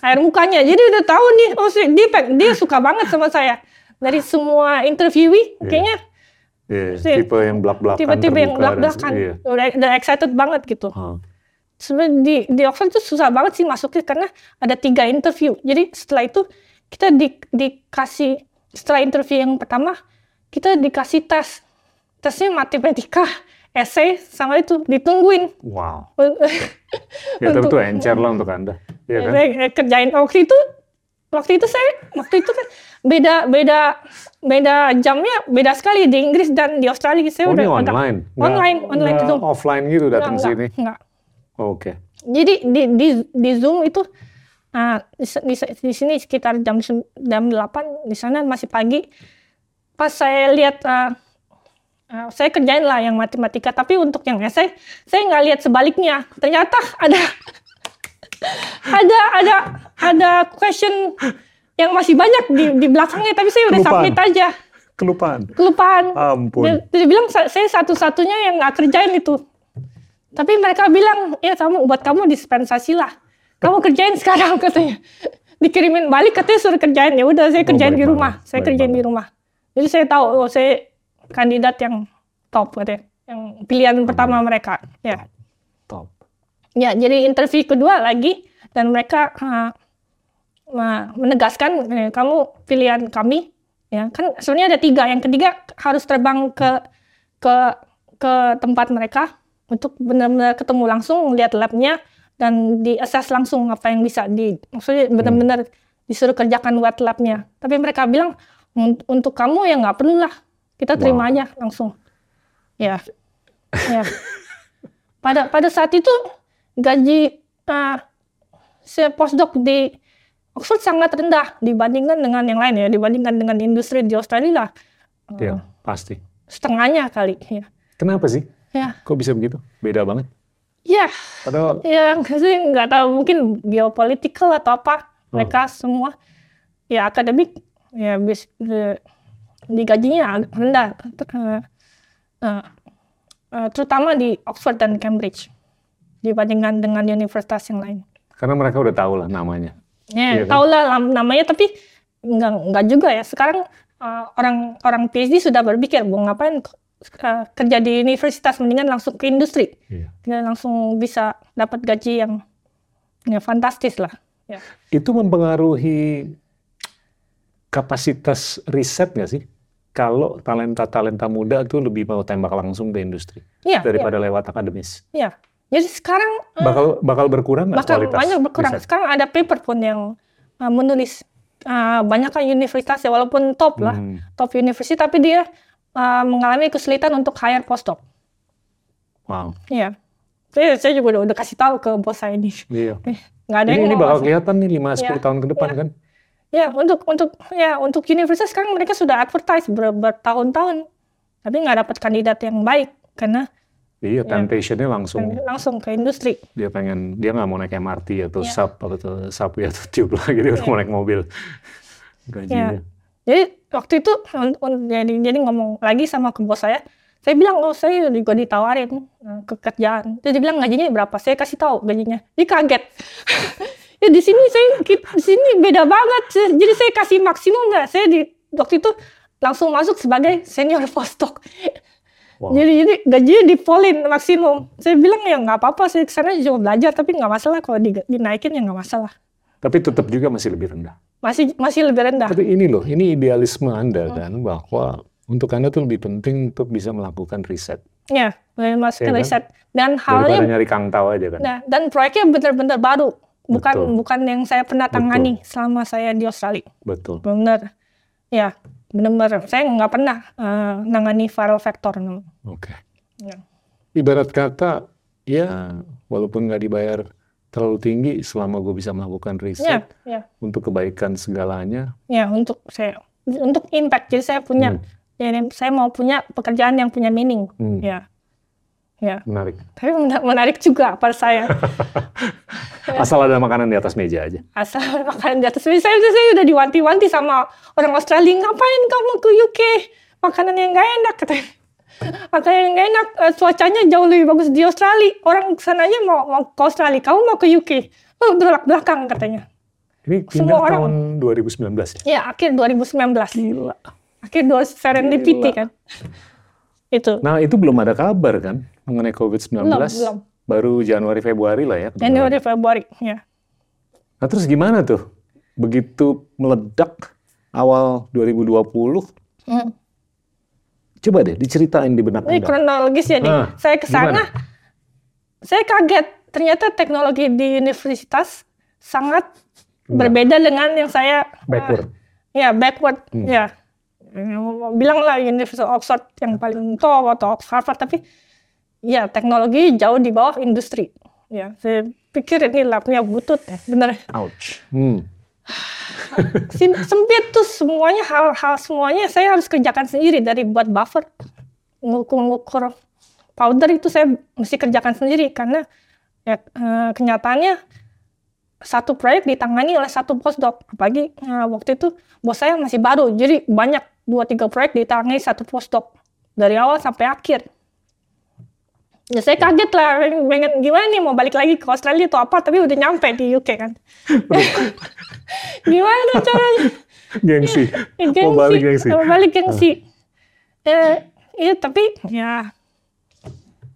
air mukanya. Jadi udah tahu nih, oh sih, dia dia suka banget sama saya. Dari semua interviewee, Iya. kayaknya Iya, Sih. tipe yang belak-belakan tiba-tiba yang belak-belakan. Iya. Udah, udah excited banget gitu. Ah. sebenarnya di di Oxford itu susah banget sih masuknya karena ada tiga interview. Jadi setelah itu kita di, dikasih setelah interview yang pertama kita dikasih tes. Tesnya matematika, essay sama itu ditungguin. Wow. Ya, tapi itu encer lah untuk Anda. Iya kan? Saya kerjain waktu itu waktu itu saya waktu itu kan beda beda beda jamnya beda sekali di Inggris dan di Australia saya Oh, ini udah agak- online? Nggak- online online nggak itu offline gitu datang Enggak, sini? enggak. Oke. Jadi di di di Zoom itu ah, di, di, di sini sekitar jam jam 8, di sana masih pagi. pas saya lihat uh, uh, saya kerjain lah yang matematika tapi untuk yang esai saya nggak lihat sebaliknya. Ternyata ada ada ada ada question yang masih banyak di di belakangnya tapi saya udah Kelupaan. submit aja. Kelupaan. kelupaan. Ampun. dia, dia bilang "Sa- saya satu-satunya yang nggak kerjain itu. Tapi mereka bilang ya kamu buat kamu dispensasi lah. Kamu kerjain sekarang katanya. Dikirimin balik katanya suruh kerjain. Ya udah saya Oh, kerjain baik di rumah. banget, saya baik kerjain di banget. rumah. Jadi saya tahu oh saya kandidat yang top katanya. Yang pilihan pertama mereka ya. Top. Ya, jadi interview kedua lagi dan mereka uh, menegaskan eh, kamu pilihan kami ya. Kan sebenarnya ada tiga. Yang ketiga harus terbang ke ke ke tempat mereka untuk benar-benar ketemu langsung lihat labnya dan di assess langsung apa yang bisa di maksudnya benar-benar disuruh kerjakan wet labnya. Tapi mereka bilang "Un- untuk kamu ya nggak perlu lah kita terima Wow. aja langsung ya ya pada pada saat itu gaji uh, se postdoc di Oxford sangat rendah dibandingkan dengan yang lain ya dibandingkan dengan industri di Australia uh, Iya, pasti. setengahnya kali ya Kenapa sih? ya Kok bisa begitu? Beda banget. ya Padahal ya sih nggak tahu mungkin geopolitical atau apa mereka semua ya akademik ya bis, di, di gajinya agak rendah Uh, uh, uh, terutama di Oxford dan Cambridge dibandingkan dengan universitas yang lain karena mereka udah tahu lah namanya. Ya, Iya kan? tau lah lam- namanya tapi nggak nggak juga ya. Sekarang uh, orang orang PhD sudah berpikir mau ngapain uh, kerja di universitas mendingan langsung ke industri. Iya. Dia langsung bisa dapat gaji yang ya fantastis lah. Ya. Itu mempengaruhi kapasitas riset nggak sih? Kalau talenta-talenta muda tuh lebih mau tembak langsung ke industri Iya, daripada lewat akademis. iya. Jadi sekarang uh, Bakal bakal berkurang nggak bakal kualitas banyak berkurang. riset? Sekarang ada paper pun yang uh, menulis uh, banyak kan universitas ya walaupun top lah, Hmm. top university tapi dia uh, mengalami kesulitan untuk hire postdoc. Wow. Iya. Saya, saya juga udah, udah kasih tahu ke bos saya ini. Iya. Eh, nggak ada Ini, yang ini bakal kelihatan nih 5 10 Iya, tahun ke depan iya. kan? Ya, untuk untuk ya untuk universitas sekarang mereka sudah advertise ber, bertahun-tahun. Tapi nggak dapat kandidat yang baik karena Iya, temptation-nya langsung langsung ke industri. dia pengen dia nggak mau naik MRT atau Iya. sub atau subway atau tube lagi dia udah mau naik mobil. Gajinya. Jadi waktu itu jadi jadi ngomong lagi sama ke bos saya. Saya bilang, oh saya juga ditawarin eh, ke kerjaan. Dia bilang gajinya berapa? Saya kasih tahu gajinya. Dia kaget. ya di sini saya di sini beda banget. Jadi saya kasih maksimum nggak? Saya di waktu itu langsung masuk sebagai senior postdoc. Wow. Jadi jadi gajinya dipolin maksimum. Saya bilang ya nggak apa-apa. Saya ke sana cuma belajar tapi nggak masalah kalau di- dinaikin ya nggak masalah. Tapi tetap juga masih lebih rendah. Masih masih lebih rendah. Tapi ini loh, ini idealisme Anda Hmm. kan bahwa untuk Anda tuh lebih penting untuk bisa melakukan riset Ya, masuk Iya kan? riset. Dan halnya nyari kang tahu aja kan. Nah, dan proyeknya benar-benar baru, bukan Betul. bukan yang saya pernah tangani selama saya di Australia. Betul. Benar, ya benar-benar. Saya nggak pernah eh, nangani viral vector. Oke. Ya. Ibarat kata ya walaupun nggak dibayar terlalu tinggi selama gue bisa melakukan Ya, riset ya, untuk kebaikan segalanya. ya untuk saya untuk impact. Jadi saya punya, Hmm. jadi saya mau punya pekerjaan yang punya meaning. Hmm, Ya, ya. Menarik. Tapi mena- menarik juga pada saya. Asal ada makanan di atas meja aja. asal makanan di atas meja. Saya, saya udah diwanti-wanti sama orang Australia, ngapain kamu ke UK? Makanan yang nggak enak katanya. Makanan yang nggak enak, eh, cuacanya jauh lebih bagus di Australia. Orang sananya mau, mau ke Australia, kamu mau ke UK. Oh, belak belakang katanya. Ini Semua pindah orang- tahun 2019 ya? Ya, akhir 2019. Gila. Akhir 2 serendipity Gila. kan. Itu. Nah itu belum ada kabar kan mengenai COVID-19. Belum, belum. Baru Januari Februari lah ya. Januari, Februari. Ya. Nah terus gimana tuh? Begitu meledak awal 2020, Hmm. coba deh diceritain di benak Ini Anda. kronologis ya nih. Ah, saya ke sana, saya kaget. Ternyata teknologi di universitas sangat Enggak. berbeda dengan yang saya Backward. eh, ya backward Hmm. ya. Bilang lah Universitas Oxford yang paling top atau Harvard tapi ya teknologi jauh di bawah industri. Ya, saya pikir ini labnya butut ya, bener. Ouch. Hmm. sempit tuh semuanya hal-hal semuanya saya harus kerjakan sendiri dari buat buffer ngukur-ngukur powder itu saya mesti kerjakan sendiri karena ya eh, kenyataannya satu proyek ditangani oleh satu postdoc apalagi eh, waktu itu bos saya masih baru jadi banyak dua tiga proyek ditangani satu postdoc dari awal sampai akhir ya saya kaget lah pengen, gimana nih mau balik lagi ke Australia atau apa tapi udah nyampe di UK kan gimana caranya Gengsi. Ya, Mau balik gengsi. Mau balik gengsi. Eh, iya tapi ya,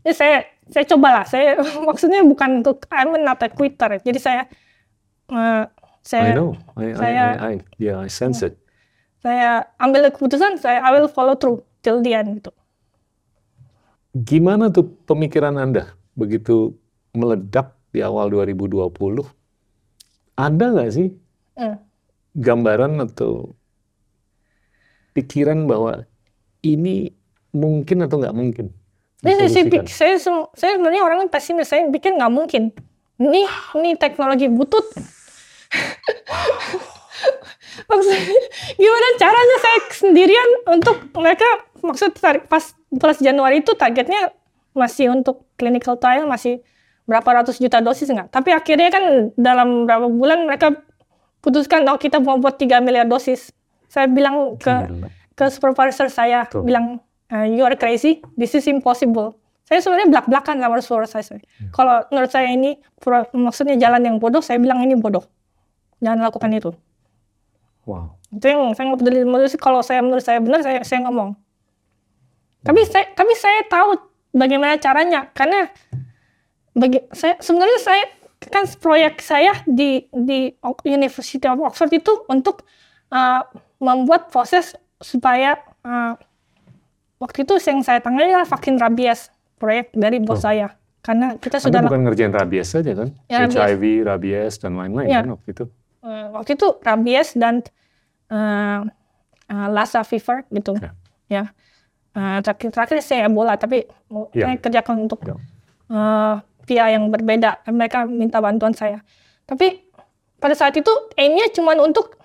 ya saya saya cobalah. Saya maksudnya bukan untuk I'm not a quitter. Jadi saya eh, I saya know. I, I, saya- I, I, yeah, I sense it. saya ambil keputusan saya I will follow through till the end gitu. Gimana tuh pemikiran Anda begitu meledak di awal 2020? Ada nggak sih Eh, gambaran atau pikiran bahwa ini mungkin atau nggak mungkin? Saya, saya, saya, sebenarnya orang yang pesimis. Saya pikir nggak mungkin. Ini ini teknologi butut. Maksudnya, gimana caranya saya sendirian untuk mereka maksud tar- pas 12 Januari itu targetnya masih untuk clinical trial masih berapa ratus juta dosis enggak. Tapi akhirnya kan dalam berapa bulan mereka putuskan oh kita mau buat 3 miliar dosis. Saya bilang ke Gila. ke supervisor saya Tuh. bilang "Uh, you are crazy, this is impossible. Saya sebenarnya belak-belakan sama supervisor saya. Kalau menurut saya ini maksudnya jalan yang bodoh, saya bilang ini bodoh. Jangan lakukan itu. Wow. Itu yang saya nggak peduli kalau saya menurut saya benar saya saya ngomong. Tapi saya tapi saya tahu bagaimana caranya karena bagi saya sebenarnya saya kan proyek saya di di University of Oxford itu untuk uh, membuat proses supaya uh, waktu itu yang saya tangani adalah vaksin rabies proyek dari bos Oh. saya karena kita Anda sudah bukan ngerjain rabies saja kan? Ya, rabies. HIV, rabies, dan lain-lain Ya. kan waktu itu? Eh, waktu itu rabies dan eh eh, Lassa fever gitu Ya. ya Eh, terakhir terakhir saya Ebola tapi Ya. saya kerjakan untuk Ya. eh, pihak yang berbeda mereka minta bantuan saya tapi pada saat itu aimnya cuma untuk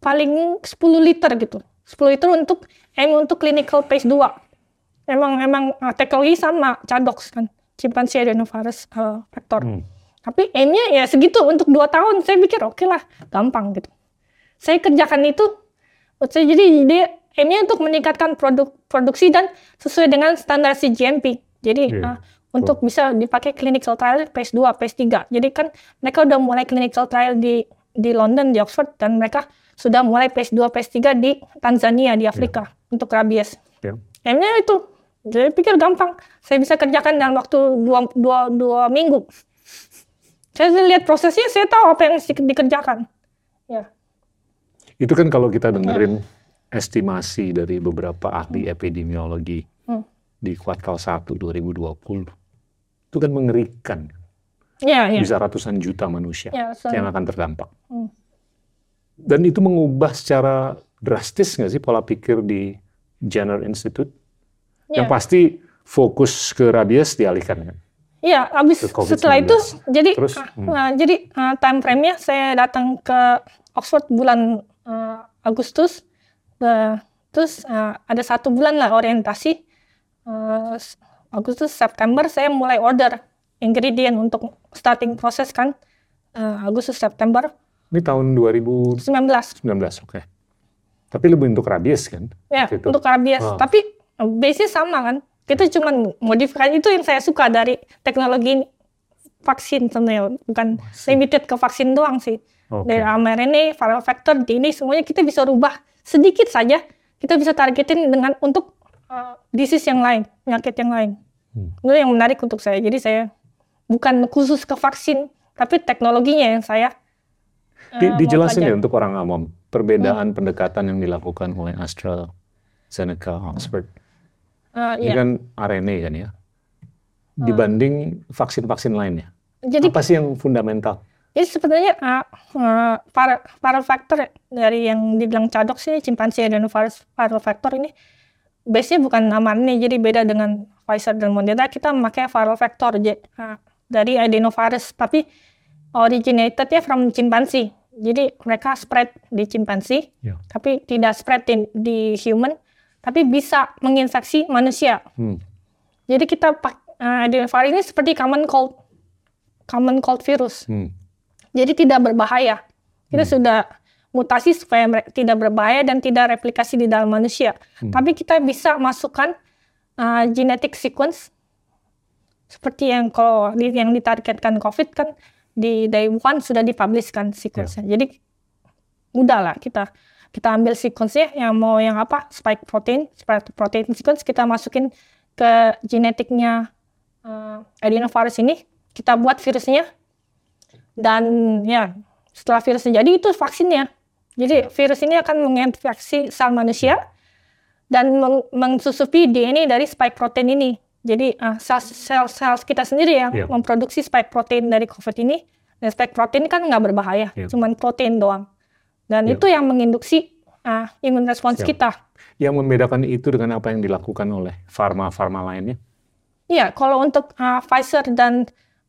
paling 10 liter gitu 10 liter untuk aim untuk clinical phase 2 emang emang eh, teknologi sama Cadox kan chimpanzee adenovirus vector Hmm. tapi aimnya ya segitu untuk dua tahun. Saya pikir oke lah, gampang gitu. Saya kerjakan itu, saya jadi dia aimnya untuk meningkatkan produk produksi dan sesuai dengan standar CGMP. Jadi Iya. uh, untuk bisa dipakai clinical trial phase 2, phase 3. Jadi kan mereka udah mulai clinical trial di di London, di Oxford, dan mereka sudah mulai phase 2, phase 3 di Tanzania, di Afrika untuk rabies. Ya. Aimnya itu. Saya pikir gampang. Saya bisa kerjakan dalam waktu dua, dua, dua minggu. Saya lihat prosesnya, saya tahu apa yang dikerjakan. Ya. Itu kan kalau kita dengerin estimasi dari beberapa ahli epidemiologi Hmm. di kuartal 1 2020. Itu kan mengerikan. Ya, ya. Bisa ratusan juta manusia Ya, so- yang akan terdampak. Hmm. Dan itu mengubah secara drastis nggak sih pola pikir di Jenner Institute? Ya. Yang pasti fokus ke rabies dialihkan kan? Iya, habis Ke COVID-19. setelah itu jadi Terus, uh, hmm. uh, jadi uh, time frame-nya saya datang ke Oxford bulan uh, Agustus. Uh, terus uh, ada satu bulan lah orientasi. Uh, Agustus September saya mulai order ingredient untuk starting proses kan. Uh, Agustus September Ini tahun 2019, 19. oke. Tapi lebih untuk rabies kan? Ya, Gitu. untuk rabies. Ah. Tapi base-nya sama kan. Kita cuma modifikasi itu yang saya suka dari teknologi ini. vaksin sebenarnya, bukan limited ke vaksin doang sih. Oke. Dari mRNA, viral vector, DNA semuanya kita bisa rubah sedikit saja. Kita bisa targetin dengan untuk uh, disease yang lain, penyakit yang lain. Hmm. Itu yang menarik untuk saya. Jadi saya bukan khusus ke vaksin, tapi teknologinya yang saya uh, Di, dijelasin ya untuk orang awam perbedaan pendekatan yang dilakukan oleh AstraZeneca, Oxford. Uh, Ini iya. kan RNA kan ya, dibanding vaksin-vaksin lainnya. Jadi Apa sih yang fundamental? Jadi sebenarnya uh, uh, para para faktor dari yang dibilang cadok sih chimpanzee adenovirus viral vector ini base-nya bukan nih jadi beda dengan Pfizer dan Moderna kita memakai viral vector j- uh, dari adenovirus tapi originatednya from chimpanzee Jadi mereka spread di chimpanzee, Ya. tapi tidak spread di, di human, tapi bisa menginfeksi manusia. Hmm. Jadi kita uh, adenovirus ini seperti common cold, common cold virus. Hmm. Jadi tidak berbahaya. Kita sudah mutasi supaya tidak berbahaya dan tidak replikasi di dalam manusia. Tapi kita bisa masukkan uh, genetic sequence seperti yang kalau di- yang ditargetkan COVID kan di dari Wuhan sudah dipublishkan sequence Jadi mudah lah kita kita ambil sequence-nya yang mau yang apa spike protein, spike protein sequence kita masukin ke genetiknya uh, adenovirus ini, kita buat virusnya dan ya setelah virusnya jadi itu vaksinnya. Jadi virus ini akan menginfeksi sel manusia dan meng- mensusupi DNA dari spike protein ini. Jadi uh, sel-sel kita sendiri yang Iya. memproduksi spike protein dari COVID ini. Dan spike protein kan nggak berbahaya, Iya. cuman protein doang. Dan Iya. itu yang menginduksi uh, imun respons Siap. kita. Yang membedakan itu dengan apa yang dilakukan oleh farma-farma lainnya? Iya, kalau untuk uh, Pfizer dan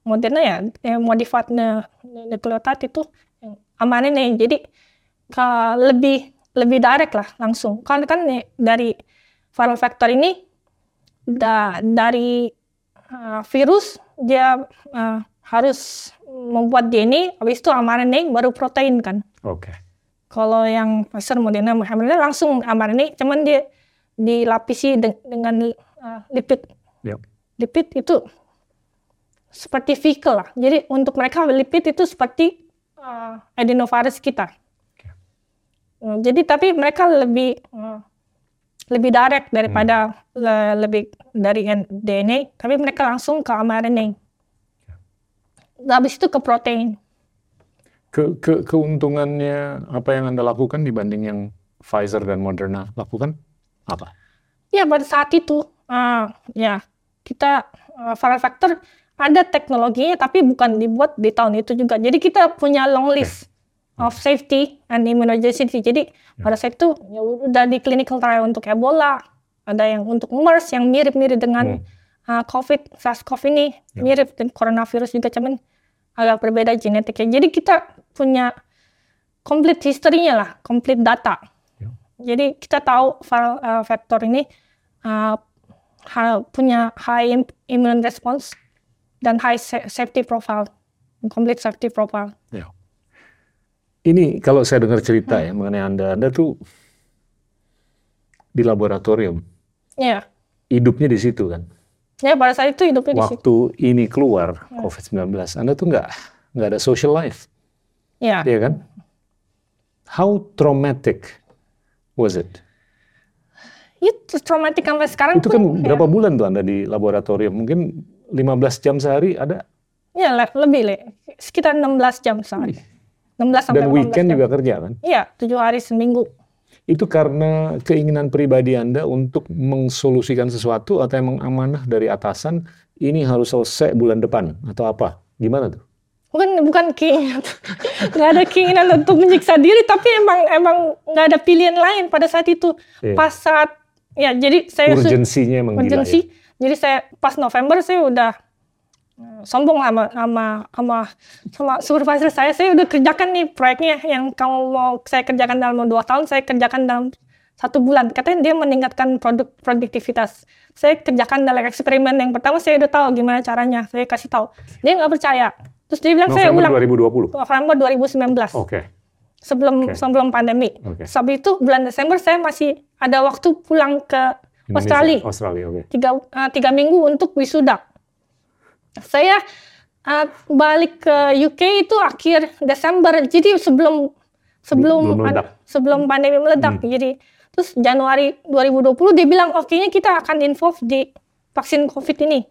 Moderna ya, yang modified ne- nucleotide itu yang aman ini. Jadi ke- lebih lebih direct lah langsung. Kan kan nih, dari viral vector ini da- dari uh, virus dia uh, harus membuat DNA, habis itu mRNA baru protein kan. Oke. Kalau yang Pfizer, Moderna, mRNA langsung mRNA, cuman dia dilapisi de- dengan uh, lipid Yep. lipid itu seperti vehicle lah. Jadi untuk mereka lipid itu seperti uh, adenovirus kita. Uh, Jadi tapi mereka lebih uh, lebih direct daripada le- lebih dari DNA, tapi mereka langsung ke mRNA. Habis itu ke protein. Ke, ke, keuntungannya apa yang Anda lakukan dibanding yang Pfizer dan Moderna lakukan? Apa? Ya pada saat itu, uh, ya kita uh, viral vector ada teknologinya tapi bukan dibuat di tahun itu juga. Jadi kita punya long list of safety and immunogenicity. Jadi pada saat itu ya udah di clinical trial untuk Ebola, ada yang untuk MERS yang mirip-mirip dengan uh, COVID, SARS-CoV ini, Ya. mirip dengan coronavirus juga cuman agak berbeda genetiknya. Jadi kita punya complete history-nya lah, complete data. Ya. Jadi kita tahu viral uh, vector ini uh, punya high im- immune response dan high sa- safety profile, complete safety profile. Ya. Ini kalau saya dengar cerita ya mengenai Anda, Anda tuh di laboratorium, Ya, hidupnya di situ kan. ya pada saat itu hidupnya di situ. Waktu ini keluar COVID-19, Anda tuh nggak nggak ada social life, Ya, ya kan? How traumatic was it? itu traumatic sampai sekarang Itu kan ya. berapa bulan tuh Anda di laboratorium? Mungkin 15 jam sehari ada? Ya, le- lebih le, sekitar 16 jam sehari. 16 sampai Dan 18 weekend jam. juga kerja kan? Iya, tujuh hari seminggu. Itu karena keinginan pribadi Anda untuk mengsolusikan sesuatu atau emang amanah dari atasan ini harus selesai bulan depan atau apa? Gimana tuh? Bukan bukan keinginan, nggak ada keinginan untuk menyiksa diri, tapi emang emang nggak ada pilihan lain pada saat itu. Iya. Pas saat ya jadi saya Urgensinya emang gila ya? Jadi saya pas November saya udah eh, sombong sama sama sama sama supervisor saya. Saya udah kerjakan nih proyeknya yang kamu mau saya kerjakan dalam dua tahun, saya kerjakan dalam satu bulan. Katanya dia meningkatkan produk produktivitas. Saya kerjakan dalam eksperimen yang pertama saya udah tahu gimana caranya. Saya kasih tahu. Dia nggak percaya. Terus dia bilang saya ulang November 2020. November 2019 Oke. sebelum Oke. sebelum pandemi. Oke. Sebab itu bulan Desember saya masih ada waktu pulang ke Indonesia. Australia Australia, oke. tiga, eh, tiga minggu untuk wisuda. Saya eh, balik ke UK itu akhir Desember, jadi sebelum sebelum Belum meledak. Hmm. sebelum pandemi meledak. Jadi terus Januari 2020 dia bilang oke kita akan involve di vaksin COVID ini.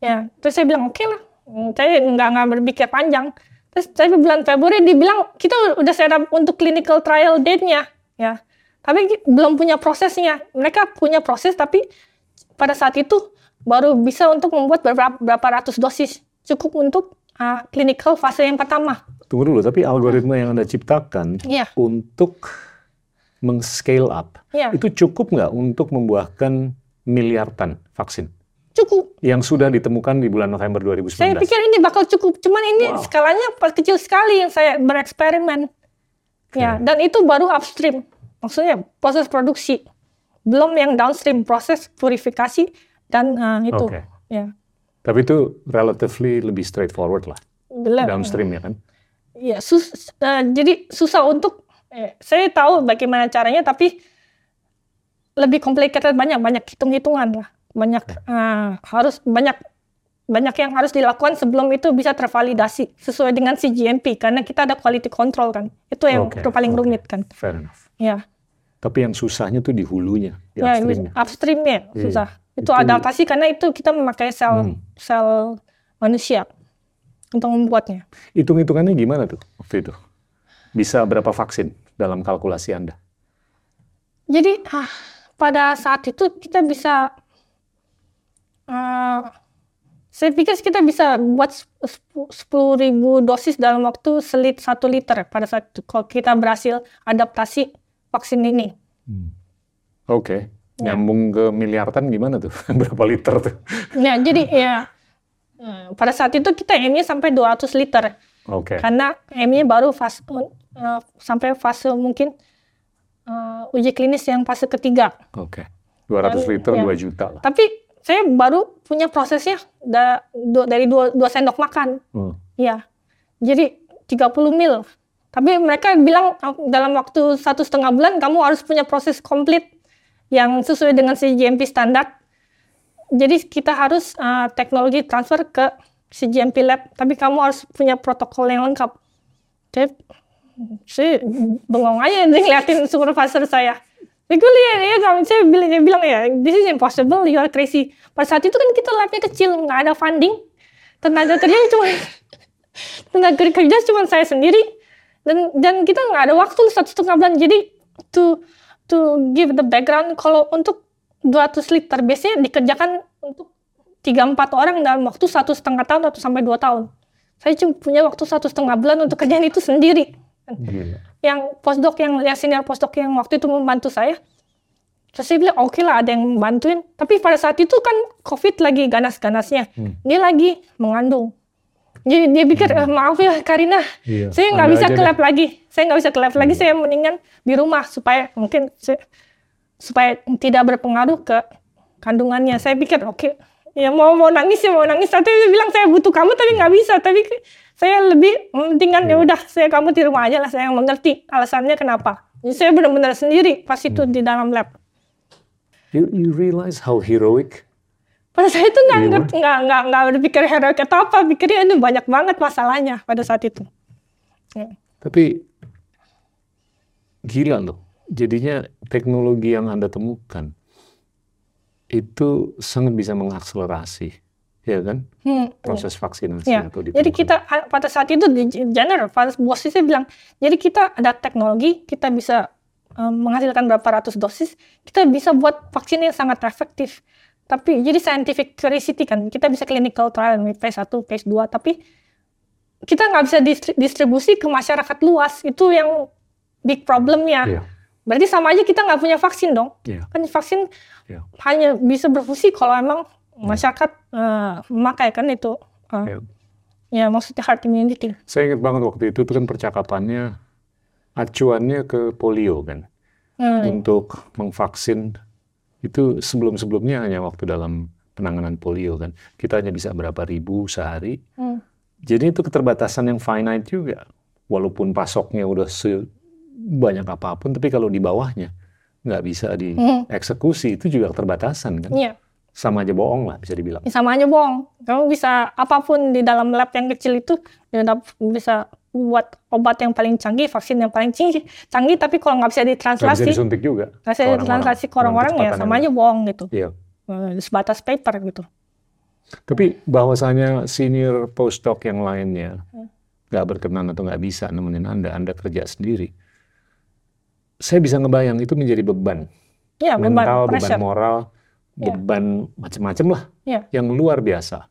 Ya, terus saya bilang oke lah, Hmm, saya nggak nggak berpikir panjang. Terus saya bulan Februari dia bilang kita udah set up untuk clinical trial date-nya, ya. Tapi belum punya prosesnya. Mereka punya proses tapi pada saat itu baru bisa untuk membuat beberapa, berapa ratus dosis cukup untuk uh, clinical fase yang pertama. Tunggu dulu, tapi algoritma yang Anda ciptakan Iya. untuk meng-scale up, Iya. itu cukup nggak untuk membuahkan miliaran vaksin? Cukup. yang sudah ditemukan di bulan November 2019. Saya pikir ini bakal cukup, cuman ini Wow. skalanya kecil sekali yang saya bereksperimen. Ya, dan itu baru upstream. Maksudnya proses produksi. Belum yang downstream proses purifikasi dan eh, itu. Oke. Ya. Tapi itu relatively lebih straightforward lah, Belum. downstream ya kan? Ya, sus, eh, jadi susah untuk eh, saya tahu bagaimana caranya tapi lebih complicated banyak banyak hitung-hitungan lah. Banyak eh, harus banyak banyak yang harus dilakukan sebelum itu bisa tervalidasi sesuai dengan CGMP karena kita ada quality control kan. Itu yang Oke, paling oke. rumit kan. Fair enough. Ya. Tapi yang susahnya tuh di hulunya, di Ya, upstreamnya. upstreamnya Iya. susah. Itu, Itu- adaptasi karena itu kita memakai sel Hmm. sel manusia untuk membuatnya. Hitung-hitungannya gimana tuh waktu itu? Bisa berapa vaksin dalam kalkulasi Anda? Jadi ah, pada saat itu kita bisa, eh, saya pikir kita bisa buat sepuluh ribu dosis dalam waktu selit satu liter pada saat itu. Kalau kita berhasil adaptasi vaksin ini. Oke. Ya. Nyambung ke miliaran gimana tuh? Berapa liter tuh? Nah, jadi ya eh, pada saat itu kita M-nya sampai 200 liter. Oke. Karena M-nya baru fase, eh, sampai fase mungkin eh, uji klinis yang fase ketiga. Oke. 200 liter Ya. 2 juta lah. Tapi saya baru punya prosesnya da- du- dari dua, dua sendok makan. Hmm. Ya, jadi 30 mil. Tapi mereka bilang "Ah, dalam waktu satu setengah bulan kamu harus punya proses komplit yang sesuai dengan CGMP standar. Jadi kita harus uh, teknologi transfer ke CGMP lab, tapi kamu harus punya protokol yang lengkap. Saya, saya bengong aja ngeliatin supervisor saya. Saya lihat ya, kamu- saya bilang, dia bilang ya, this is impossible, you are crazy. Pada saat itu kan kita labnya kecil, nggak ada funding. Tenaga kerjanya cuma tenaga kerja cuma saya sendiri dan dan kita nggak ada waktu satu setengah bulan jadi to to give the background kalau untuk 200 liter biasanya dikerjakan untuk tiga empat orang dalam waktu satu setengah tahun atau sampai dua tahun saya cuma punya waktu satu setengah bulan untuk kerjaan itu sendiri Gila. Yang postdoc yang yang senior postdoc yang waktu itu membantu saya. Terus saya bilang oke lah ada yang membantuin tapi pada saat itu kan covid lagi ganas-ganasnya. Hmm. dia lagi mengandung. Jadi dia pikir "Eh, maaf ya Karina. Iya, saya nggak bisa ke deh." lab lagi. Saya nggak bisa ke lab lagi. Saya mendingan di rumah supaya mungkin saya- supaya tidak berpengaruh ke kandungannya. Saya pikir oke ya mau mau nangis ya mau nangis tapi dia bilang saya butuh kamu tapi nggak bisa tapi saya lebih mendingan ya udah saya kamu di rumah aja lah saya yang mengerti alasannya kenapa Jadi saya benar-benar sendiri pas itu Hmm. di dalam lab You, you realize how heroic? pada saat itu nggak Iya, nggak nggak nggak nggak berpikir heroik atau apa pikirnya ini banyak banget masalahnya pada saat itu Ya. Tapi gila loh. Jadinya teknologi yang Anda temukan itu sangat bisa mengakselerasi, ya kan? Hmm. Proses vaksinasi Ya, atau jadi kita pada saat itu di general, pada bosnya bilang, jadi kita ada teknologi, kita bisa um, menghasilkan berapa ratus dosis, kita bisa buat vaksin yang sangat efektif. Tapi jadi scientific curiosity kan, kita bisa clinical trial phase 1, phase 2, tapi kita nggak bisa distri- distribusi ke masyarakat luas. Itu yang big problemnya. Iya. Berarti sama aja kita nggak punya vaksin dong. Iya. Kan vaksin Iya. hanya bisa berfungsi kalau emang masyarakat eh, memakai kan itu. eh, Iya. Ya, maksudnya herd immunity. Saya ingat banget waktu itu tuh kan percakapannya acuannya ke polio kan Hmm. untuk mengvaksin itu sebelum-sebelumnya hanya waktu dalam penanganan polio kan kita hanya bisa berapa ribu sehari Hmm. jadi itu keterbatasan yang finite juga walaupun pasoknya udah sebanyak apa pun tapi kalau di bawahnya nggak bisa Hmm. dieksekusi itu juga keterbatasan kan Iya, sama aja bohong lah bisa dibilang sama aja bohong. Kamu bisa apa pun di dalam lab yang kecil itu ya bisa buat obat yang paling canggih, vaksin yang paling canggih, canggih tapi kalau nggak bisa nggak bisa ditranslasi, disuntik juga nggak bisa ditranslasi ke orang-orang ya sama aja bohong gitu. iya Eh, Sebatas paper gitu. Tapi bahwasanya senior postdoc yang lainnya Hmm. nggak berkenan atau nggak bisa nemenin Anda, Anda kerja sendiri. Saya bisa ngebayang itu menjadi beban, Ya, beban, mental, beban pressure. moral, Ya. beban macam-macam lah, Ya. yang luar biasa.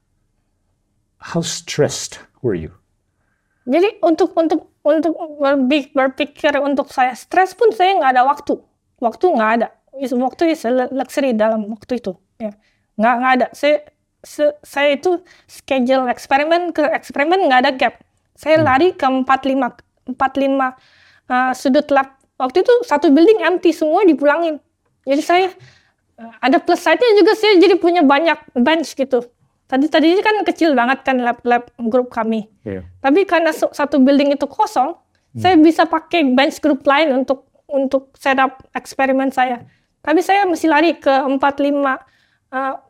How stressed were you? Jadi untuk untuk untuk berpikir untuk saya stres pun saya nggak ada waktu. Waktu nggak ada. Waktu a luxury dalam waktu itu. Ya. Nggak nggak ada. Saya se- saya itu schedule eksperimen ke eksperimen nggak ada gap. Saya lari ke 45 45 uh, sudut lab. Waktu itu satu building empty semua dipulangin. Jadi saya uh, ada plus side-nya juga saya jadi punya banyak bench gitu. Tadi tadinya kan kecil banget kan lab lab grup kami. Iya. Tapi karena satu building itu kosong, saya bisa pakai bench group lain untuk untuk setup eksperimen saya. Tapi saya mesti lari ke 4 5 uh,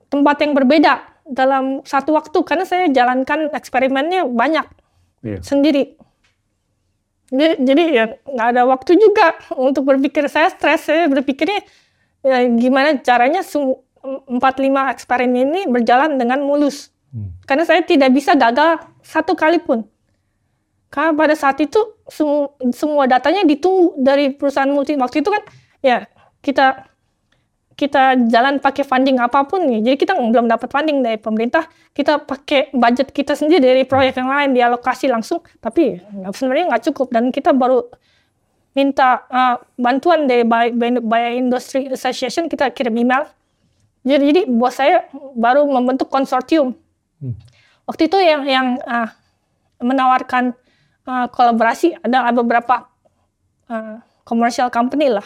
tempat yang berbeda dalam satu waktu karena saya jalankan eksperimennya banyak Iya. sendiri. Jadi, jadi ya nggak ada waktu juga untuk berpikir saya stres saya berpikirnya ya gimana caranya empat lima eksperimen ini berjalan dengan mulus. Karena saya tidak bisa gagal satu kali pun. Karena pada saat itu semu- semua datanya ditunggu dari perusahaan multi. Waktu itu kan ya kita kita jalan pakai funding apa pun nih. Jadi kita belum dapat funding dari pemerintah. Kita pakai budget kita sendiri dari proyek yang lain dialokasi langsung. Tapi sebenarnya nggak cukup dan kita baru minta uh, bantuan dari Bio- Bioindustry Association. Kita kirim email. Jadi, jadi bos saya baru membentuk konsorsium. Waktu itu yang yang uh, menawarkan uh, kolaborasi ada ada beberapa uh, commercial company lah.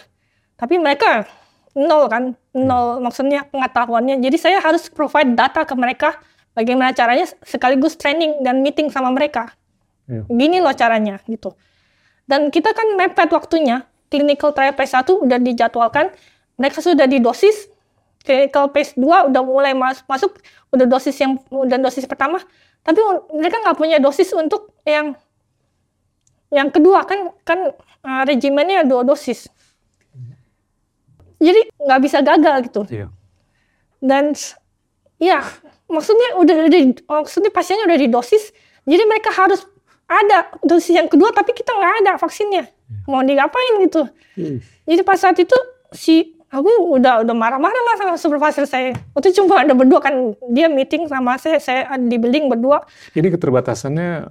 Tapi mereka nol kan, nol maksudnya pengetahuannya. Jadi saya harus provide data ke mereka bagaimana caranya sekaligus training dan meeting sama mereka. Iya. Gini loh caranya gitu. Dan kita kan mepet waktunya. Clinical trial phase 1 udah dijadwalkan, mereka sudah di dosis. Clinical phase 2 udah mulai mas- masuk, udah dosis yang udah dosis pertama. Tapi mereka nggak punya dosis untuk yang yang kedua kan kan uh, regimennya dua dosis. Jadi nggak bisa gagal gitu. Iya. Dan ya maksudnya udah di, maksudnya pasiennya udah di dosis, jadi mereka harus ada dosis yang kedua tapi kita nggak ada vaksinnya. Mau diapain gitu. Jadi pas saat itu si aku udah udah marah-marah lah sama supervisor saya. Waktu itu cuma ada berdua kan dia meeting sama saya, saya ada di building berdua, Ini keterbatasannya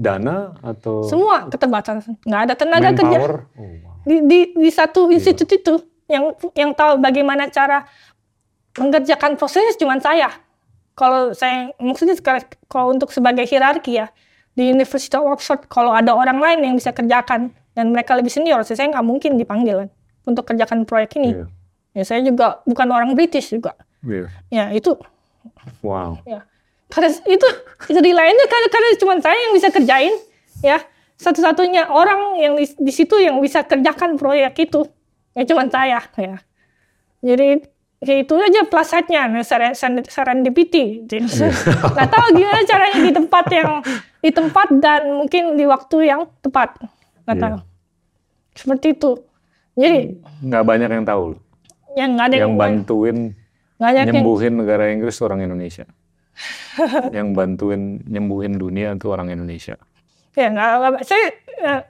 dana atau semua keterbatasan, nggak ada tenaga kerja. Oh, wow. di, di, di satu institut itu yang yang tahu bagaimana cara mengerjakan proses cuma saya. Kalau saya maksudnya sekarang kalau untuk sebagai hierarki ya di University of Oxford kalau ada orang lain yang bisa kerjakan dan mereka lebih senior, saya nggak mungkin dipanggil kan untuk kerjakan proyek ini. Iya. Ya saya juga bukan orang British juga. Iya. Ya itu Wow. ya karena itu istri lainnya karena, karena cuma saya yang bisa kerjain ya satu-satunya orang yang di, di situ yang bisa kerjakan proyek itu ya cuma saya ya jadi ya itu aja plus side-nya nah, seren- seren- serendipity Jadi, nggak tahu gimana caranya di tempat yang di tempat dan mungkin di waktu yang tepat nggak Iya. tahu seperti itu jadi Nggak banyak yang tahu. yang nggak ada Yang yang bantuin nggak ada yang nyembuhin negara Inggris orang Indonesia. yang bantuin nyembuhin dunia itu orang Indonesia. ya nggak nggak- saya eh,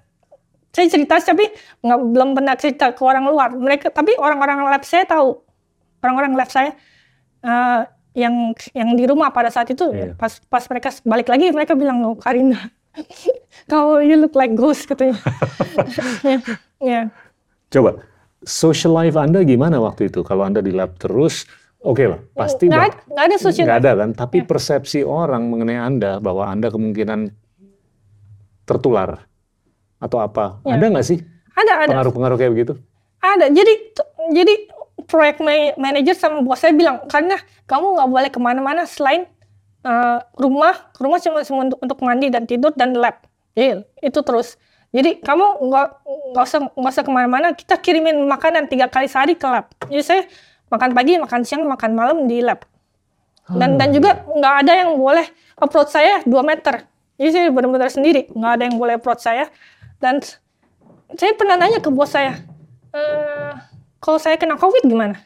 saya cerita tapi nggak belum pernah cerita ke orang luar. Mereka tapi orang-orang lab saya tahu. Orang-orang lab saya eh, yang yang di rumah pada saat itu Iya. pas pas mereka balik lagi mereka bilang oh Karina kau you look like ghost katanya. Ya. Ya Coba, social life Anda gimana waktu itu? Kalau Anda di lab terus, oke lah, pasti nggak nggak ada social nggak ada kan? Tapi persepsi orang mengenai Anda bahwa Anda kemungkinan tertular atau apa? Ya. Ada nggak sih ada ada pengaruh-pengaruh kayak begitu? Ada. Jadi jadi proyek ma- manager sama bos saya bilang karena kamu nggak boleh ke mana-mana selain eh, rumah. Rumah cuma untuk, untuk mandi dan tidur dan lab. Jadi itu terus. Jadi kamu nggak nggak usah nggak usah ke mana-mana. Kita kirimin makanan tiga kali sehari ke lab. Jadi saya makan pagi, makan siang, makan malam di lab. Dan dan juga nggak ada yang boleh approach saya 2 meter. Jadi saya benar-benar sendiri, nggak ada yang boleh approach saya. Dan saya pernah nanya ke bos saya, "Eh, kalau saya kena covid gimana?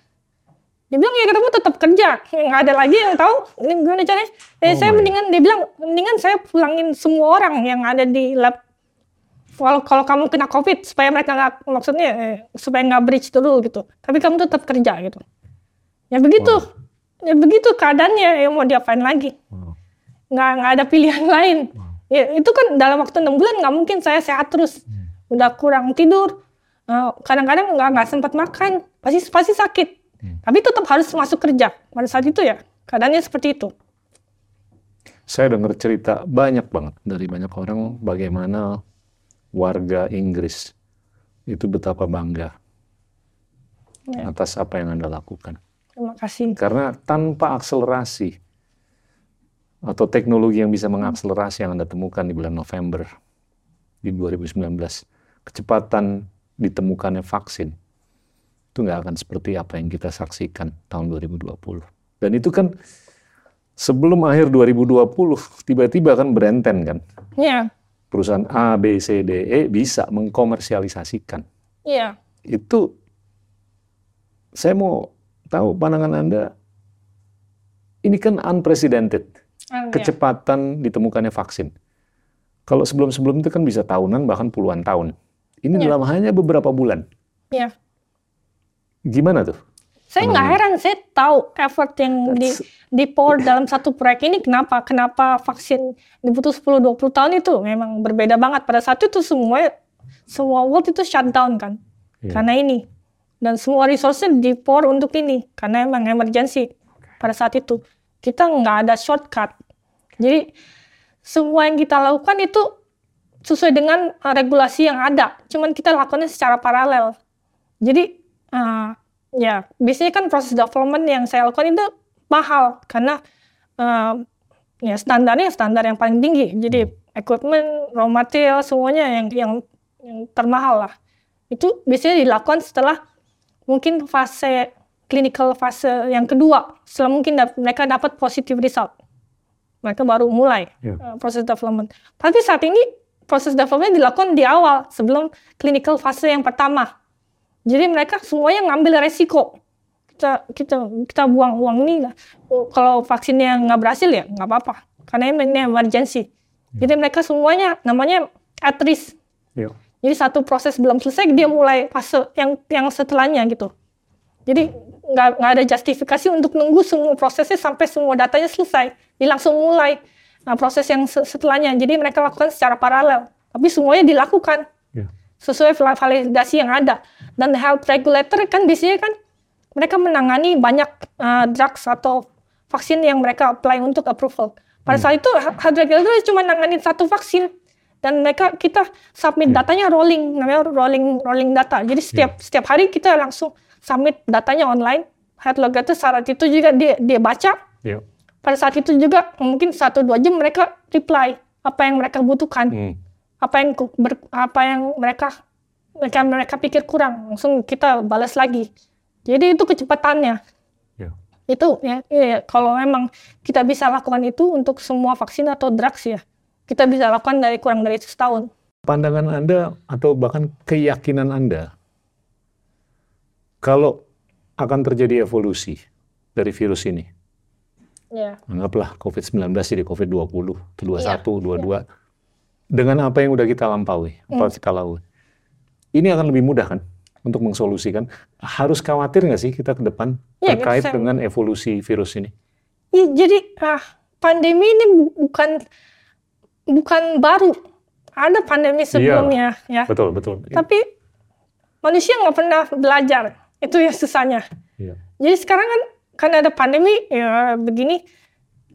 Dia bilang ya kamu tetap kerja, nggak ada lagi yang tahu ini gimana caranya. Eh, Oh saya my. mendingan dia bilang mendingan saya pulangin semua orang yang ada di lab. Kalau kalau kamu kena covid supaya mereka nggak maksudnya eh, supaya nggak breach dulu gitu. Tapi kamu tetap kerja gitu. Ya begitu, ya begitu keadaannya ya mau diapain lagi? Wow. nggak nggak ada pilihan lain. Ya, itu kan dalam waktu enam bulan nggak mungkin saya sehat terus. Udah kurang tidur, eh, kadang-kadang nggak nggak sempat makan, pasti pasti sakit. Tapi tetap harus masuk kerja pada saat itu ya keadaannya seperti itu. Saya dengar cerita banyak banget dari banyak orang bagaimana warga Inggris itu betapa bangga Ya. atas apa yang Anda lakukan. Terima kasih. Karena tanpa akselerasi atau teknologi yang bisa mengakselerasi yang Anda temukan di bulan November di 2019, kecepatan ditemukannya vaksin itu nggak akan seperti apa yang kita saksikan tahun 2020. Dan itu kan sebelum akhir 2020 tiba-tiba kan berenten kan Iya, perusahaan A, B, C, D, E bisa mengkomersialisasikan. iya. Itu saya mau tahu pandangan Anda. Ini kan unprecedented Ah, iya. kecepatan ditemukannya vaksin. Kalau sebelum-sebelum itu kan bisa tahunan bahkan puluhan tahun. Ini Iya. dalam hanya beberapa bulan. Iya. Gimana tuh? Saya nggak heran, saya tahu effort yang di, di pour dalam satu proyek ini kenapa kenapa vaksin dibutuh 10-20 tahun itu memang berbeda banget. Pada saat itu semua semua world itu shutdown kan Iya. karena ini dan semua resource di pour untuk ini karena emang emergency pada saat itu kita nggak ada shortcut. Jadi semua yang kita lakukan itu sesuai dengan uh, regulasi yang ada. Cuman kita lakukannya secara paralel. Jadi uh, ya biasanya kan proses development yang saya lakukan itu mahal karena uh, ya standarnya standar yang paling tinggi. Jadi equipment, raw material semuanya yang yang yang termahal lah. Itu biasanya dilakukan setelah mungkin fase clinical fase yang kedua. Setelah mungkin dap- mereka dapat positive result. Mereka baru mulai Ya. uh, proses development. Tapi saat ini proses development dilakukan di awal sebelum clinical fase yang pertama. Jadi mereka semuanya ngambil resiko. Kita kita kita buang uang ini oh, kalau vaksinnya nggak berhasil ya nggak apa-apa karena ini ini emergency. Jadi mereka semuanya namanya at risk. Ya. Jadi satu proses belum selesai dia mulai fase yang yang setelahnya gitu. Jadi nggak nggak ada justifikasi untuk nunggu semua prosesnya sampai semua datanya selesai. Dia langsung mulai nah, proses yang se- setelahnya. Jadi mereka lakukan secara paralel. Tapi semuanya dilakukan Ya. sesuai val- validasi yang ada. Dan health regulator kan biasanya kan mereka menangani banyak uh, drugs atau vaksin yang mereka apply untuk approval. Pada saat itu health regulator cuma nanganin satu vaksin dan mereka kita submit datanya rolling namanya rolling rolling data. Jadi setiap setiap hari kita langsung submit datanya online. Health regulator saat itu juga dia dia baca Ya. pada saat itu juga mungkin satu dua jam mereka reply apa yang mereka butuhkan Hmm. apa yang ber- apa yang mereka mereka mereka pikir kurang langsung kita balas lagi jadi itu kecepatannya Ya. itu ya, iya, kalau memang kita bisa lakukan itu untuk semua vaksin atau drugs ya kita bisa lakukan dari kurang dari setahun Pandangan Anda atau bahkan keyakinan Anda kalau akan terjadi evolusi dari virus ini, ya anggaplah COVID-19 jadi COVID-20, 21, Iya, 22, dengan apa yang udah kita lampaui, apa Hmm. kita lakukan, ini akan lebih mudah kan untuk mensolusikan. Harus khawatir nggak sih kita ke depan Iya, terkait dengan evolusi virus ini? Iya, jadi ah, pandemi ini bu- bukan bukan baru ada pandemi sebelumnya ya Betul, betul. tapi manusia nggak pernah belajar itu ya susahnya Iya. jadi sekarang kan karena ada pandemi ya begini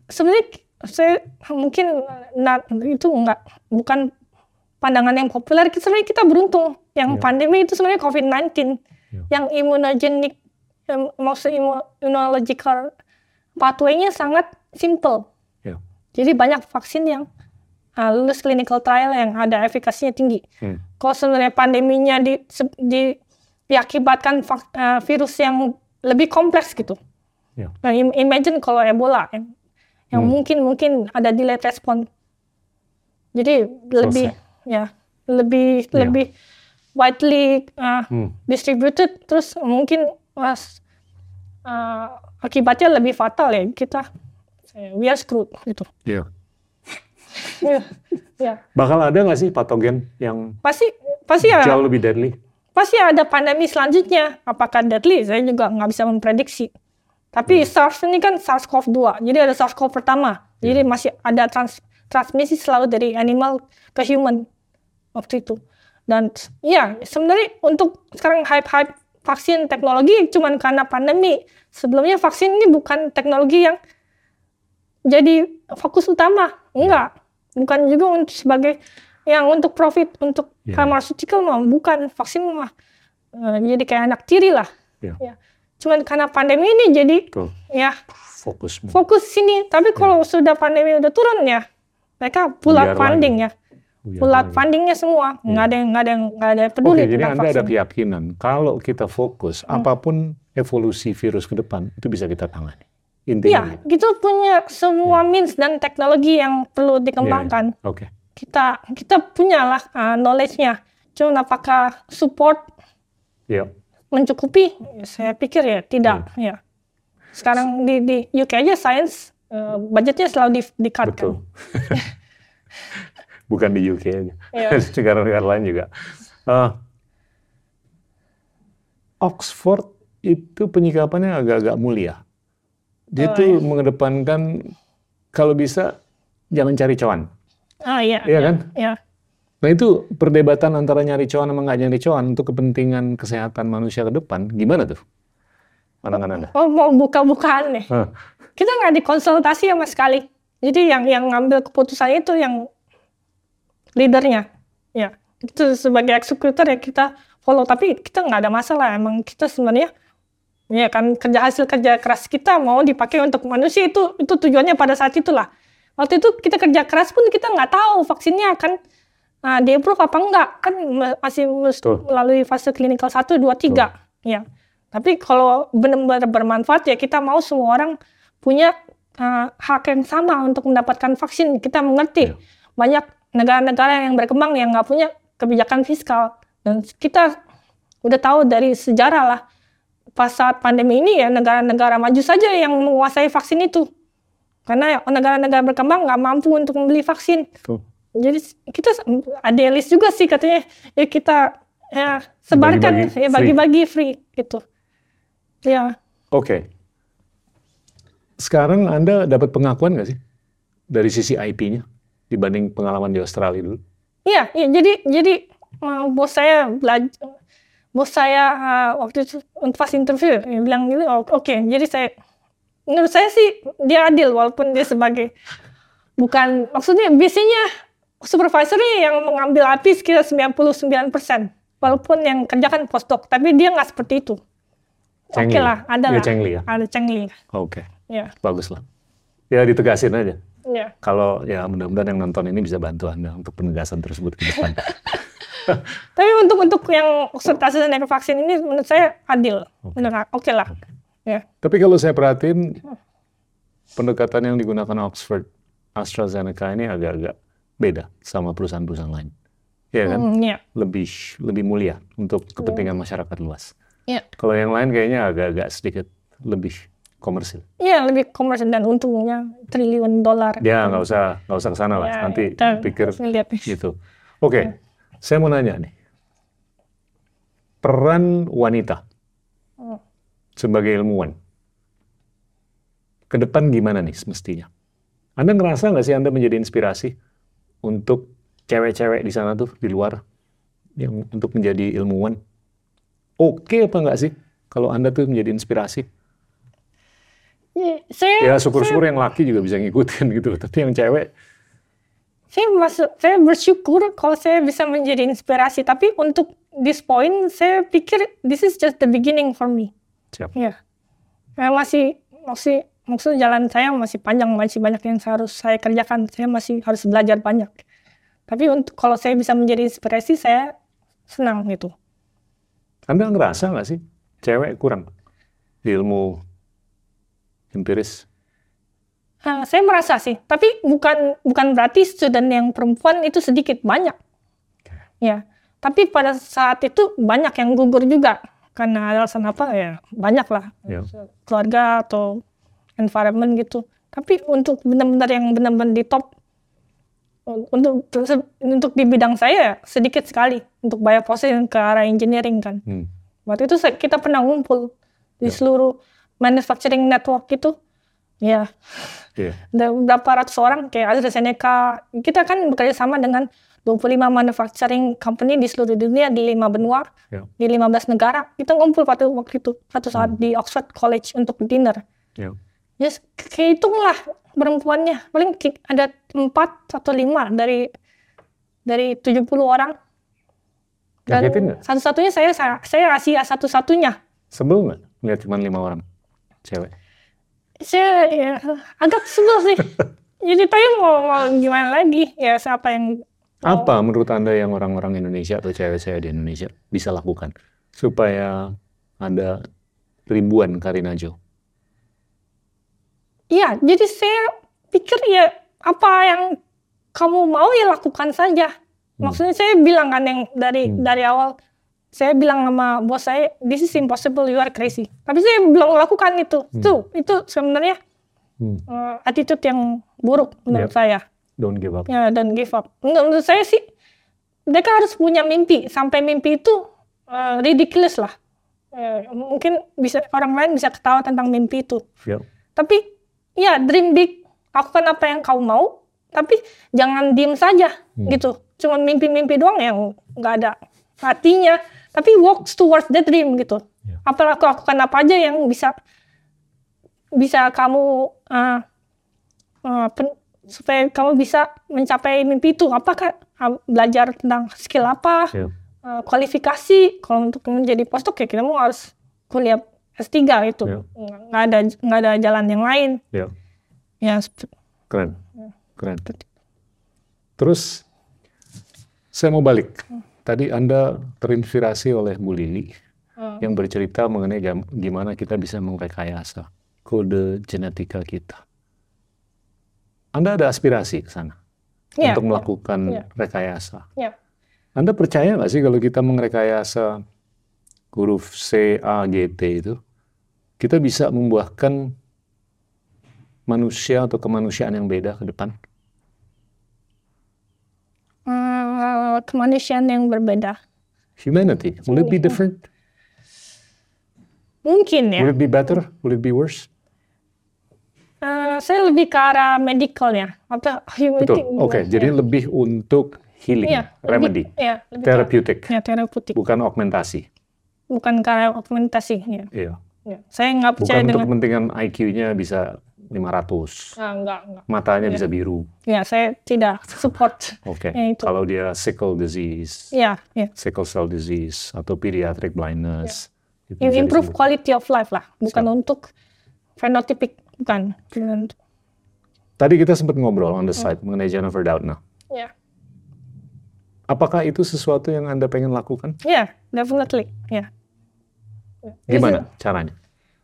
sebenarnya saya mungkin nah, itu nggak bukan pandangan yang populer sebenarnya kita beruntung yang Iya. pandemi itu sebenarnya COVID-19 Iya. yang immunogenic em, maksud immu- immunological pathway-nya sangat simple Iya. jadi banyak vaksin yang uh, lulus clinical trial yang ada efikasinya tinggi Hmm. kalau sebenarnya pandeminya di, di- diakibatkan eh, virus yang lebih kompleks gitu. Ya. Nah, im- imagine kalau Ebola yang, yang Hmm. mungkin mungkin ada delayed respon. Jadi lebih ya lebih Ya. lebih widely uh, Hmm. distributed terus mungkin was uh, akibatnya lebih fatal ya kita eh, we are screwed gitu. Iya. ya, ya. Bakal ada nggak sih patogen yang Pasti pasti ya jauh lebih deadly? Pasti ada pandemi selanjutnya. Apakah deadly? Saya juga nggak bisa memprediksi. Tapi SARS ini kan SARS-CoV-2. Jadi ada SARS-CoV pertama. Jadi masih ada trans- transmisi selalu dari animal ke human waktu itu. Dan ya sebenarnya untuk sekarang hype-hype vaksin teknologi cuman karena pandemi. Sebelumnya vaksin ini bukan teknologi yang jadi fokus utama. Enggak. Bukan juga untuk sebagai yang untuk profit untuk Ya. pharmaceutical mah bukan vaksin mah eh, jadi kayak anak tiri lah. Ya. Ya. Cuman karena pandemi ini jadi Betul. ya Fokus. fokus sini. Tapi kalau sudah pandemi udah turun ya mereka out funding ya. Lagi. fundingnya semua. Nggak ada yang nggak ada yang nggak ada yang peduli jadi tentang Anda ada vaksin. Hmm. keyakinan kalau kita fokus, apa pun evolusi virus ke depan, itu bisa kita tangani. Intinya. Iya, gitu punya semua means dan teknologi yang perlu dikembangkan. Oke. Kita kita punya lah uh, knowledge-nya. Cuma apakah support Iya. mencukupi? Ya, Saya pikir ya tidak. Ya. Sekarang di, di UK aja science uh, budgetnya selalu di, di cut kan. Betul. Bukan di UK aja. Iya. Di Negara-negara lain juga. Eh, Oxford itu penyikapannya agak-agak mulia. Dia Oh, tuh mengedepankan kalau bisa jangan cari cuan. Ah iya. Iya kan? Ya. Nah itu perdebatan antara nyari cuan sama nggak nyari cuan untuk kepentingan kesehatan manusia ke depan, gimana tuh? Pandangan Anda? Oh mau buka-bukaan nih. Hah, Kita nggak dikonsultasi sama sekali. Jadi yang yang ngambil keputusan itu yang leadernya. Ya. Itu sebagai eksekutor ya kita follow. Tapi kita nggak ada masalah. Emang kita sebenarnya ya kan kerja hasil kerja keras kita mau dipakai untuk manusia itu itu tujuannya pada saat itulah. Waktu itu kita kerja keras pun kita nggak tahu vaksinnya akan nah, di approve apa enggak kan masih Betul. melalui fase klinikal 1, 2, 3 ya. Tapi kalau benar-benar bermanfaat ya kita mau semua orang punya uh, hak yang sama untuk mendapatkan vaksin. Kita mengerti Iya. banyak negara-negara yang berkembang yang nggak punya kebijakan fiskal dan kita udah tahu dari sejarah lah pas saat pandemi ini ya negara-negara maju saja yang menguasai vaksin itu karena negara-negara berkembang nggak mampu untuk membeli vaksin tuh. jadi kita ada list juga sih katanya ya kita ya sebarkan Bagi-bagi ya free. bagi-bagi free gitu ya Oke. Sekarang Anda dapat pengakuan nggak sih dari sisi IP-nya dibanding pengalaman di Australia dulu? Iya, iya. Jadi jadi uh, bos saya belajar, bos saya uh, waktu itu untuk pas interview dia bilang gitu, "Oh, oke. Jadi saya menurut saya sih dia adil walaupun dia sebagai bukan maksudnya biasanya supervisor yang mengambil api sekitar 99 walaupun yang kerja kan postdoc tapi dia nggak seperti itu. Oke Cengli. lah ada Dia lah. Cengli ya? ada cengli. Oke, ya bagus lah. Ya ditegasin aja. ya Kalau ya mudah-mudahan yang nonton ini bisa bantu Anda untuk penegasan tersebut ke depan. tapi untuk untuk yang konsultasi dan vaksin ini menurut saya adil. Benar, oke lah ya Tapi kalau saya perhatiin pendekatan yang digunakan Oxford AstraZeneca ini agak-agak beda sama perusahaan-perusahaan lain. Iya kan? Hmm, ya Lebih lebih mulia untuk kepentingan masyarakat luas. ya Kalau yang lain kayaknya agak-agak sedikit lebih komersil. Iya lebih komersial dan untungnya triliun dolar. Ya nggak usah nggak usah ke sana lah. Ya, Nanti kita pikir harus ngeliat nih. gitu. Oke, saya mau nanya nih. Peran wanita. Sebagai ilmuwan ke depan gimana nih semestinya? Anda ngerasa nggak sih Anda menjadi inspirasi untuk cewek-cewek di sana tuh di luar yang untuk menjadi ilmuwan? Oke apa nggak sih kalau Anda tuh menjadi inspirasi? Ya, saya Ya syukur-syukur yang laki juga bisa ngikutin gitu loh. Tapi yang cewek, saya masuk saya bersyukur kalau saya bisa menjadi inspirasi. Tapi untuk this point saya pikir this is just the beginning for me. Siap. Ya, saya masih masih maksud jalan saya masih panjang masih banyak yang saya harus saya kerjakan. Saya masih harus belajar banyak. Tapi untuk kalau saya bisa menjadi inspirasi saya senang gitu. Anda ngerasa nggak sih cewek kurang di ilmu empiris? Ah, saya merasa sih, tapi bukan bukan berarti student yang perempuan itu sedikit banyak. Ya, tapi pada saat itu banyak yang gugur juga karena alasan apa ya banyak lah Ya. keluarga atau environment gitu. Tapi untuk benar-benar yang benar-benar di top untuk untuk di bidang saya sedikit sekali untuk bioprocess ke arah engineering kan. Hmm. Waktu itu kita pernah ngumpul di seluruh manufacturing network itu. Ya, Iya. ada beberapa ratus orang kayak AstraZeneca. Kita kan bekerja sama dengan 25 manufacturing company di seluruh dunia di lima benua, Ya. di 15 negara. Kita ngumpul pada waktu itu, satu saat di Oxford College untuk dinner. Ya. Ya, yes, kehitunglah perempuannya paling ada empat atau lima dari dari 70 orang dan satu-satunya saya saya saya Asia satu-satunya Sebel nggak lihat cuma lima orang cewek? saya ya, agak sebel sih jadi saya mau, mau gimana lagi ya siapa yang Apa menurut Anda yang orang-orang Indonesia atau cewek saya di Indonesia bisa lakukan supaya ada ribuan Karina Jo? Iya, jadi saya pikir ya apa yang kamu mau ya lakukan saja. Maksudnya saya bilang kan yang dari Hmm. dari awal saya bilang sama bos saya, this is impossible, you are crazy. Tapi saya belum lakukan itu. Itu itu sebenarnya Hmm. eh, attitude yang buruk menurut Yep. saya. Don't give up. Ya dan give up. Menurut menurut saya sih mereka harus punya mimpi. Sampai mimpi itu eh, ridiculous lah. Eh, mungkin bisa orang lain bisa ketawa tentang mimpi itu. Yep. Tapi ya dream big, lakukan apa yang kau mau, tapi jangan diem saja gitu. Cuma mimpi-mimpi doang yang nggak ada artinya. Tapi walk towards the dream gitu. Ya. Apa laku- lakukan apa aja yang bisa bisa kamu uh, uh, pen- supaya kamu bisa mencapai mimpi itu. Apakah uh, belajar tentang skill apa, Yep. uh, kualifikasi. Kalau untuk menjadi postdoc ya kita mau harus kuliah S3 itu. Ya. Nggak ada nggak ada jalan yang lain. Yep. Ya, sep- Keren. Keren. Terus saya mau balik. Tadi Anda terinspirasi oleh Bu Lili Hmm. yang bercerita mengenai gimana kita bisa mengrekayasa kode genetika kita. Anda ada aspirasi ke sana Iya, untuk melakukan iya. rekayasa. Iya. Anda percaya nggak sih kalau kita mengrekayasa huruf C, A, G, T itu, kita bisa membuahkan manusia atau kemanusiaan yang beda ke depan? Eh, kemanusiaan yang berbeda. Humanity, will it be different? Mungkin ya. Will it be better? Will it be worse? Eh, saya lebih ke arah medical ya. Atau humanity. Betul. Oke, jadi lebih untuk healing, lebih- remedy, lebih ke- therapeutic, ya terapeutik. bukan augmentasi. Bukan ke arah augmentasi. Ya. Iya. Ya. Saya nggak Bukan percaya untuk dengan. kepentingan IQ-nya bisa 500, Ah, enggak, enggak. matanya bisa biru. Ya, saya tidak support. Oke. Ya, itu. Kalau dia sickle disease, Ya, ya. sickle cell disease atau pediatric blindness, bisa Improve disebut. quality of life lah, bukan untuk phenotypic, bukan. Bukan- Tadi kita sempat ngobrol on the side mengenai Jennifer Doudna. Ya, Apakah itu sesuatu yang Anda pengen lakukan? ya, definitely. Ya. Gimana caranya?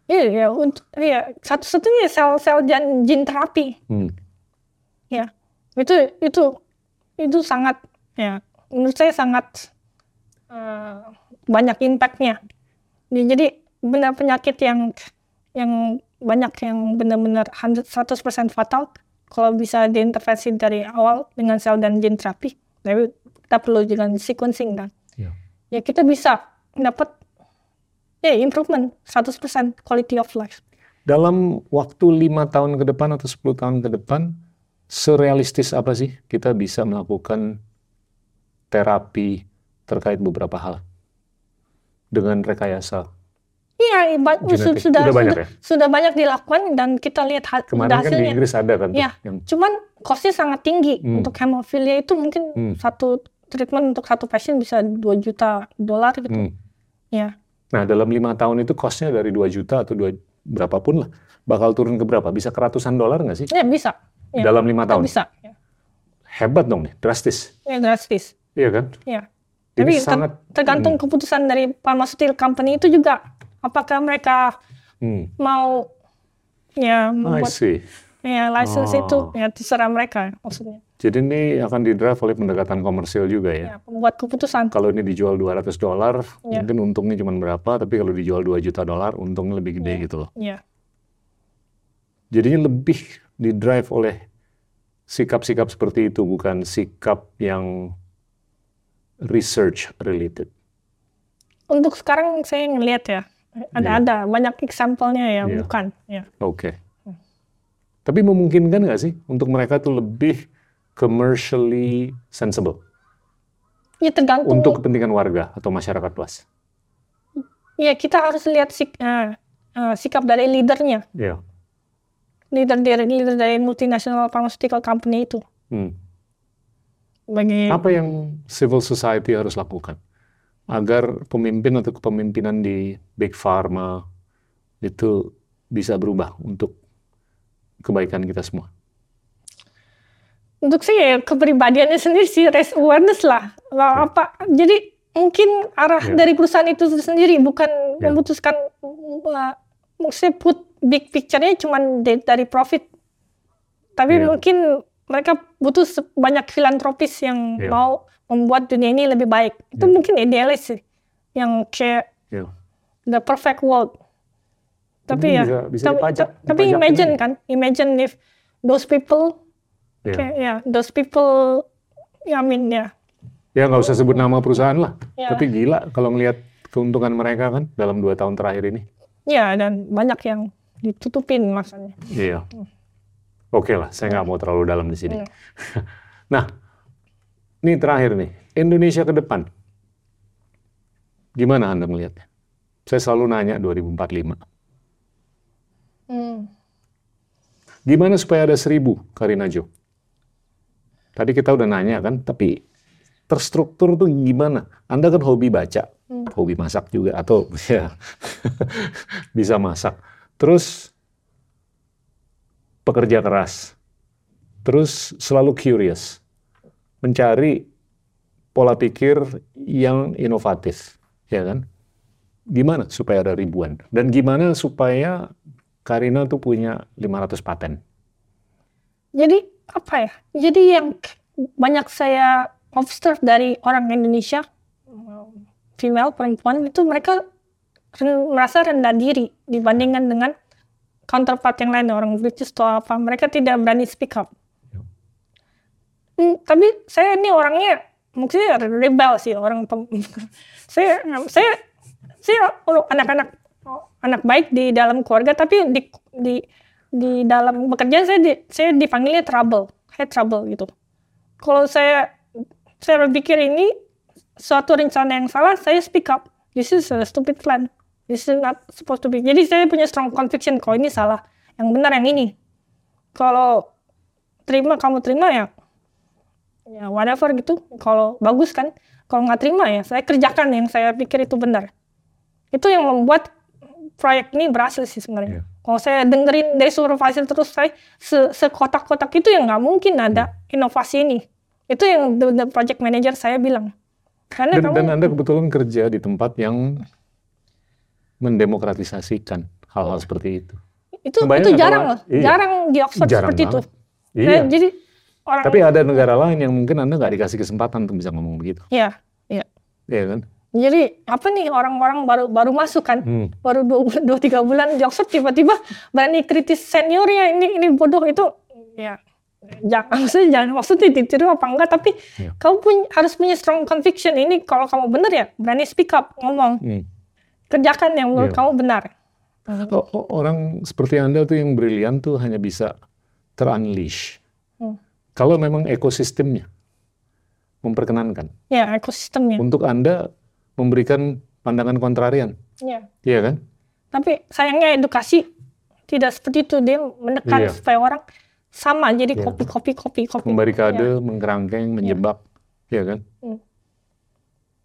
Iya, ya, untuk ya satu-satunya sel-sel jan- gene terapi. Hmm. Ya, itu itu itu sangat ya menurut saya sangat eh, banyak impactnya. Ya, Jadi benar penyakit yang yang banyak yang benar-benar 100% fatal kalau bisa diintervensi dari awal dengan sel dan gene terapi. Tapi kita perlu dengan sequencing kan. Ya. Ya kita bisa dapat ya improvement 100% quality of life. Dalam waktu lima tahun ke depan atau 10 tahun ke depan, serealistis apa sih kita bisa melakukan terapi terkait beberapa hal dengan rekayasa? Iya, Genetik. sudah Udah banyak sudah, ya? sudah banyak dilakukan dan kita lihat ha- Kemarin kan di hasilnya. Inggris ada kan Iya. yang Cuman costnya sangat tinggi Hmm. untuk hemofilia itu mungkin Hmm. satu treatment untuk satu pasien bisa 2 juta dolar gitu. Hmm. Ya, Nah, dalam lima tahun itu costnya dari 2 juta atau dua berapapun lah, bakal turun ke berapa? Bisa ke ratusan dolar nggak sih? ya bisa. Ya, Dalam lima tahun. bisa. Ya, Hebat dong nih, drastis. ya drastis. Iya kan? Ya. Ini Tapi sangat tergantung keputusan dari pharmaceutical company itu juga apakah mereka hmm, mau ya membuat ya license Oh. itu ya terserah mereka maksudnya. Jadi ini akan didrive oleh pendekatan komersil juga ya. Ya, pembuat keputusan. Kalau ini dijual 200 dolar, Ya. mungkin untungnya cuma berapa, tapi kalau dijual 2 juta dolar, untungnya lebih gede gitu loh. Ya. Jadinya lebih didrive oleh sikap-sikap seperti itu, bukan sikap yang research related. Untuk sekarang saya ngelihat ya, ada ada banyak example-nya ya, Iya. bukan. Ya. Oke. Tapi memungkinkan nggak sih untuk mereka tuh lebih commercially sensible Ya tergantung. untuk kepentingan warga atau masyarakat luas? Ya kita harus lihat sik- eh, eh, sikap dari leadernya. Ya. leader dari leader dari multinational pharmaceutical company itu. Hmm. Bagi Apa yang civil society harus lakukan agar pemimpin atau kepemimpinan di big pharma itu bisa berubah untuk kebaikan kita semua? untuk saya kepribadiannya sendiri sih raise awareness lah. Lah, apa jadi mungkin arah Ya. dari perusahaan itu sendiri bukan Ya. memutuskan uh, maksudnya put big picture-nya cuma dari profit. Tapi Ya. mungkin mereka butuh banyak filantropis yang Ya. mau membuat dunia ini lebih baik. Itu Ya. mungkin idealis sih. Yang kayak Ya. the perfect world. Tapi Mungkin ya, bisa- bisa tapi, dipajak- tapi imagine aja. kan, imagine if those people. Kayak ya, those people, ya, I mean ya, Ya nggak usah sebut nama perusahaan lah. Ya. Tapi gila kalau ngelihat keuntungan mereka kan dalam dua tahun terakhir ini. ya dan banyak yang ditutupin maksudnya. Iya. Oke lah, saya nggak mau terlalu dalam di sini. Iya. nah, ini terakhir nih, Indonesia ke depan. Gimana Anda melihatnya? Saya selalu nanya 2045. Hmm. Gimana supaya ada seribu, Karina Jo? Tadi kita udah nanya kan, tapi terstruktur tuh gimana? Anda kan hobi baca, hobi masak juga, atau ya bisa masak. Terus pekerja keras, terus selalu curious, mencari pola pikir yang inovatif, ya kan? Gimana supaya ada ribuan? Dan gimana supaya Karina tuh punya 500 paten? Jadi apa ya? Jadi yang banyak saya observe dari orang Indonesia, female perempuan itu mereka merasa rendah diri dibandingkan dengan counterpart yang lain orang British atau apa. Mereka tidak berani speak up. Hmm, tapi saya ini orangnya maksudnya rebel sih orang pem- saya saya saya anak-anak anak baik di dalam keluarga tapi di di di dalam bekerja saya di, saya dipanggilnya trouble head trouble gitu. Kalau saya saya berpikir ini suatu rencana yang salah saya speak up. This is a stupid plan. This is not supposed to be. Jadi saya punya strong conviction kalau ini salah. Yang benar yang ini. Kalau terima kamu terima ya ya whatever gitu kalau bagus kan kalau nggak terima ya saya kerjakan yang saya pikir itu benar itu yang membuat proyek ini berhasil sih sebenarnya Iya. kalau saya dengerin dari supervisor terus saya se sekotak-kotak itu yang nggak mungkin ada inovasi ini itu yang the, the project manager saya bilang karena Dan, kamu dan Anda kebetulan kerja di tempat yang mendemokratisasikan hal-hal seperti itu. itu itu jarang loh iya. jarang di Oxford Jarang seperti itu banget. Saya- Iya. jadi orang Tapi ada negara lain yang mungkin Anda nggak dikasih kesempatan untuk bisa ngomong begitu. ya ya Iya kan? jadi apa nih orang-orang baru baru masuk kan Hmm. baru dua, dua tiga bulan Oxford tiba-tiba berani kritis seniornya ini ini bodoh itu ya jangan maksudnya jangan maksudnya ditiru apa enggak tapi Ya. kamu punya, harus punya strong conviction ini kalau kamu benar ya berani speak up ngomong Hmm. kerjakan yang menurut Ya. kamu benar O- o- orang seperti Anda tuh yang brilian tuh hanya bisa terunleash. Hmm. Kalau memang ekosistemnya memperkenankan ya ekosistemnya untuk Anda memberikan pandangan kontrarian. ya Iya kan? tapi sayangnya edukasi tidak seperti itu dia menekan Iya. supaya orang sama jadi Iya. kopi kopi kopi kopi Membarikade, mengkerangkeng, menjebak. Iya kan?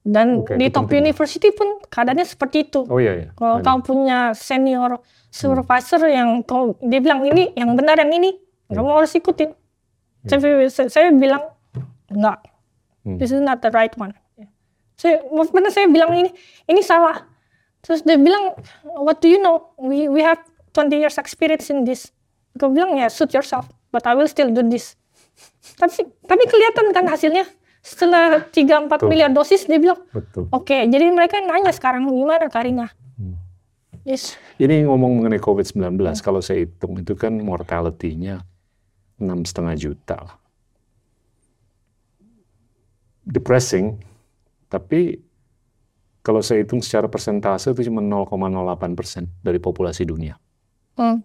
dan Oke, di top penting. university pun keadaannya seperti itu Oh iya, iya. Kalau Ada. kamu punya senior supervisor yang kau dia bilang ini yang benar yang ini, Ya. kamu harus ikutin. Saya, saya, saya bilang enggak, Hmm. this is not the right one. Saya benar saya bilang ini ini salah. Terus dia bilang what do you know? We we have 20 years experience in this. Aku bilang ya suit yourself, but I will still do this. Tapi tapi kelihatan kan hasilnya setelah 3-4 Betul. miliar dosis dia bilang Betul. Oke, jadi mereka nanya sekarang gimana Karina? Hmm. Yes. Ini ngomong mengenai COVID-19, Ya. kalau saya hitung itu kan mortality-nya enam setengah juta. lah. Depressing, tapi kalau saya hitung secara persentase itu cuma 0,08 persen dari populasi dunia. Hmm.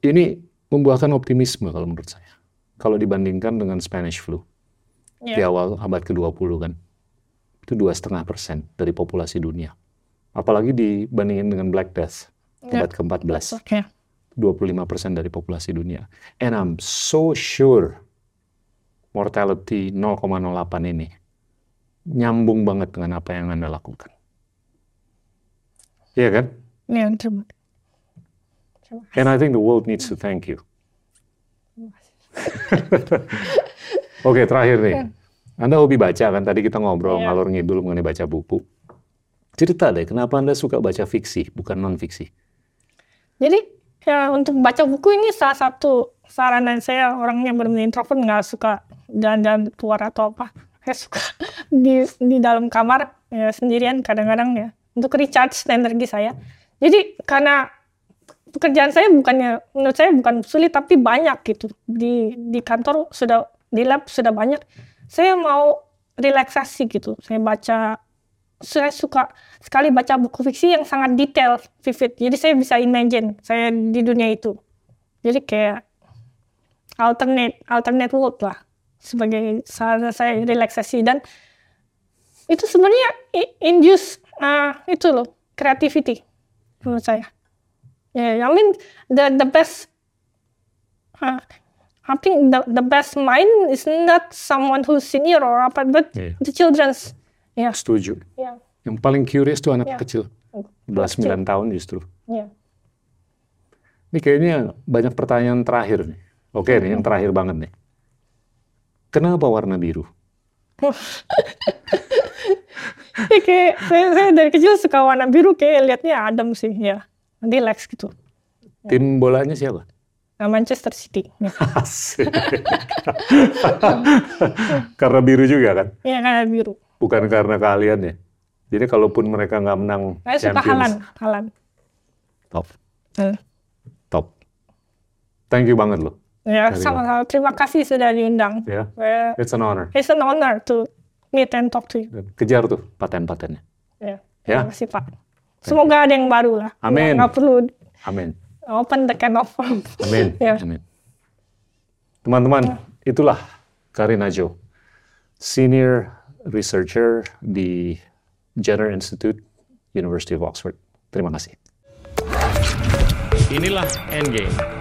Ini membuahkan optimisme kalau menurut saya. Kalau dibandingkan dengan Spanish flu di Ya. awal abad ke-20 kan. Itu dua setengah persen dari populasi dunia. Apalagi dibandingin dengan Black Death Ya. abad ke-14. Oke. 25% dari populasi dunia. And I'm so sure mortality 0,08 ini nyambung banget dengan apa yang Anda lakukan. Iya kan? Ya, terima And I think the world needs to thank you. Oke, terakhir nih. Anda hobi baca kan? Tadi kita ngobrol Iya. ngalor ngidul mengenai baca buku. Cerita deh, kenapa Anda suka baca fiksi, bukan non-fiksi? Jadi ya untuk baca buku ini salah satu saranan saya orang yang benar introvert nggak suka jalan-jalan keluar atau apa. Saya suka di di dalam kamar ya, sendirian kadang-kadang ya untuk recharge energi saya. Jadi karena pekerjaan saya bukannya menurut saya bukan sulit tapi banyak gitu di di kantor sudah di lab sudah banyak. Saya mau relaksasi gitu. Saya baca saya suka sekali baca buku fiksi yang sangat detail, vivid. Jadi saya bisa imagine saya di dunia itu. Jadi kayak alternate alternate world lah sebagai sarana saya relaksasi dan itu sebenarnya induce uh, itu loh creativity menurut saya. Ya, yeah, I mean the the best uh, I think the the best mind is not someone who's senior or apa, but Iya. the children's. Ya, Setuju. ya, Yang paling curious tuh anak Iya. kecil. Oh, Belas sembilan tahun justru. ya. Ini kayaknya banyak pertanyaan terakhir nih. Oke nih, yang terakhir banget nih. Kenapa warna biru? Ya, kayak saya, saya dari kecil suka warna biru kayak liatnya adem sih ya relax gitu Tim bolanya siapa? nah, Manchester City ya, karena biru juga kan? ya karena biru Bukan karena keahlian ya? Jadi kalaupun mereka nggak menang saya suka Champions, Halan Halan top, Hmm. top. Thank you banget loh. ya sama-sama terima kasih sudah diundang Ya, Well, it's an honor. it's an honor to meet and talk to you Kejar tuh paten-patennya. ya Ya. terima kasih Pak semoga ada yang baru lah Amin. nggak perlu Amin. open the can of worms Amin. Ya. Amin. Teman-teman, itulah Karina Jo, senior researcher di Jenner Institute, University of Oxford. Terima kasih. Inilah Endgame.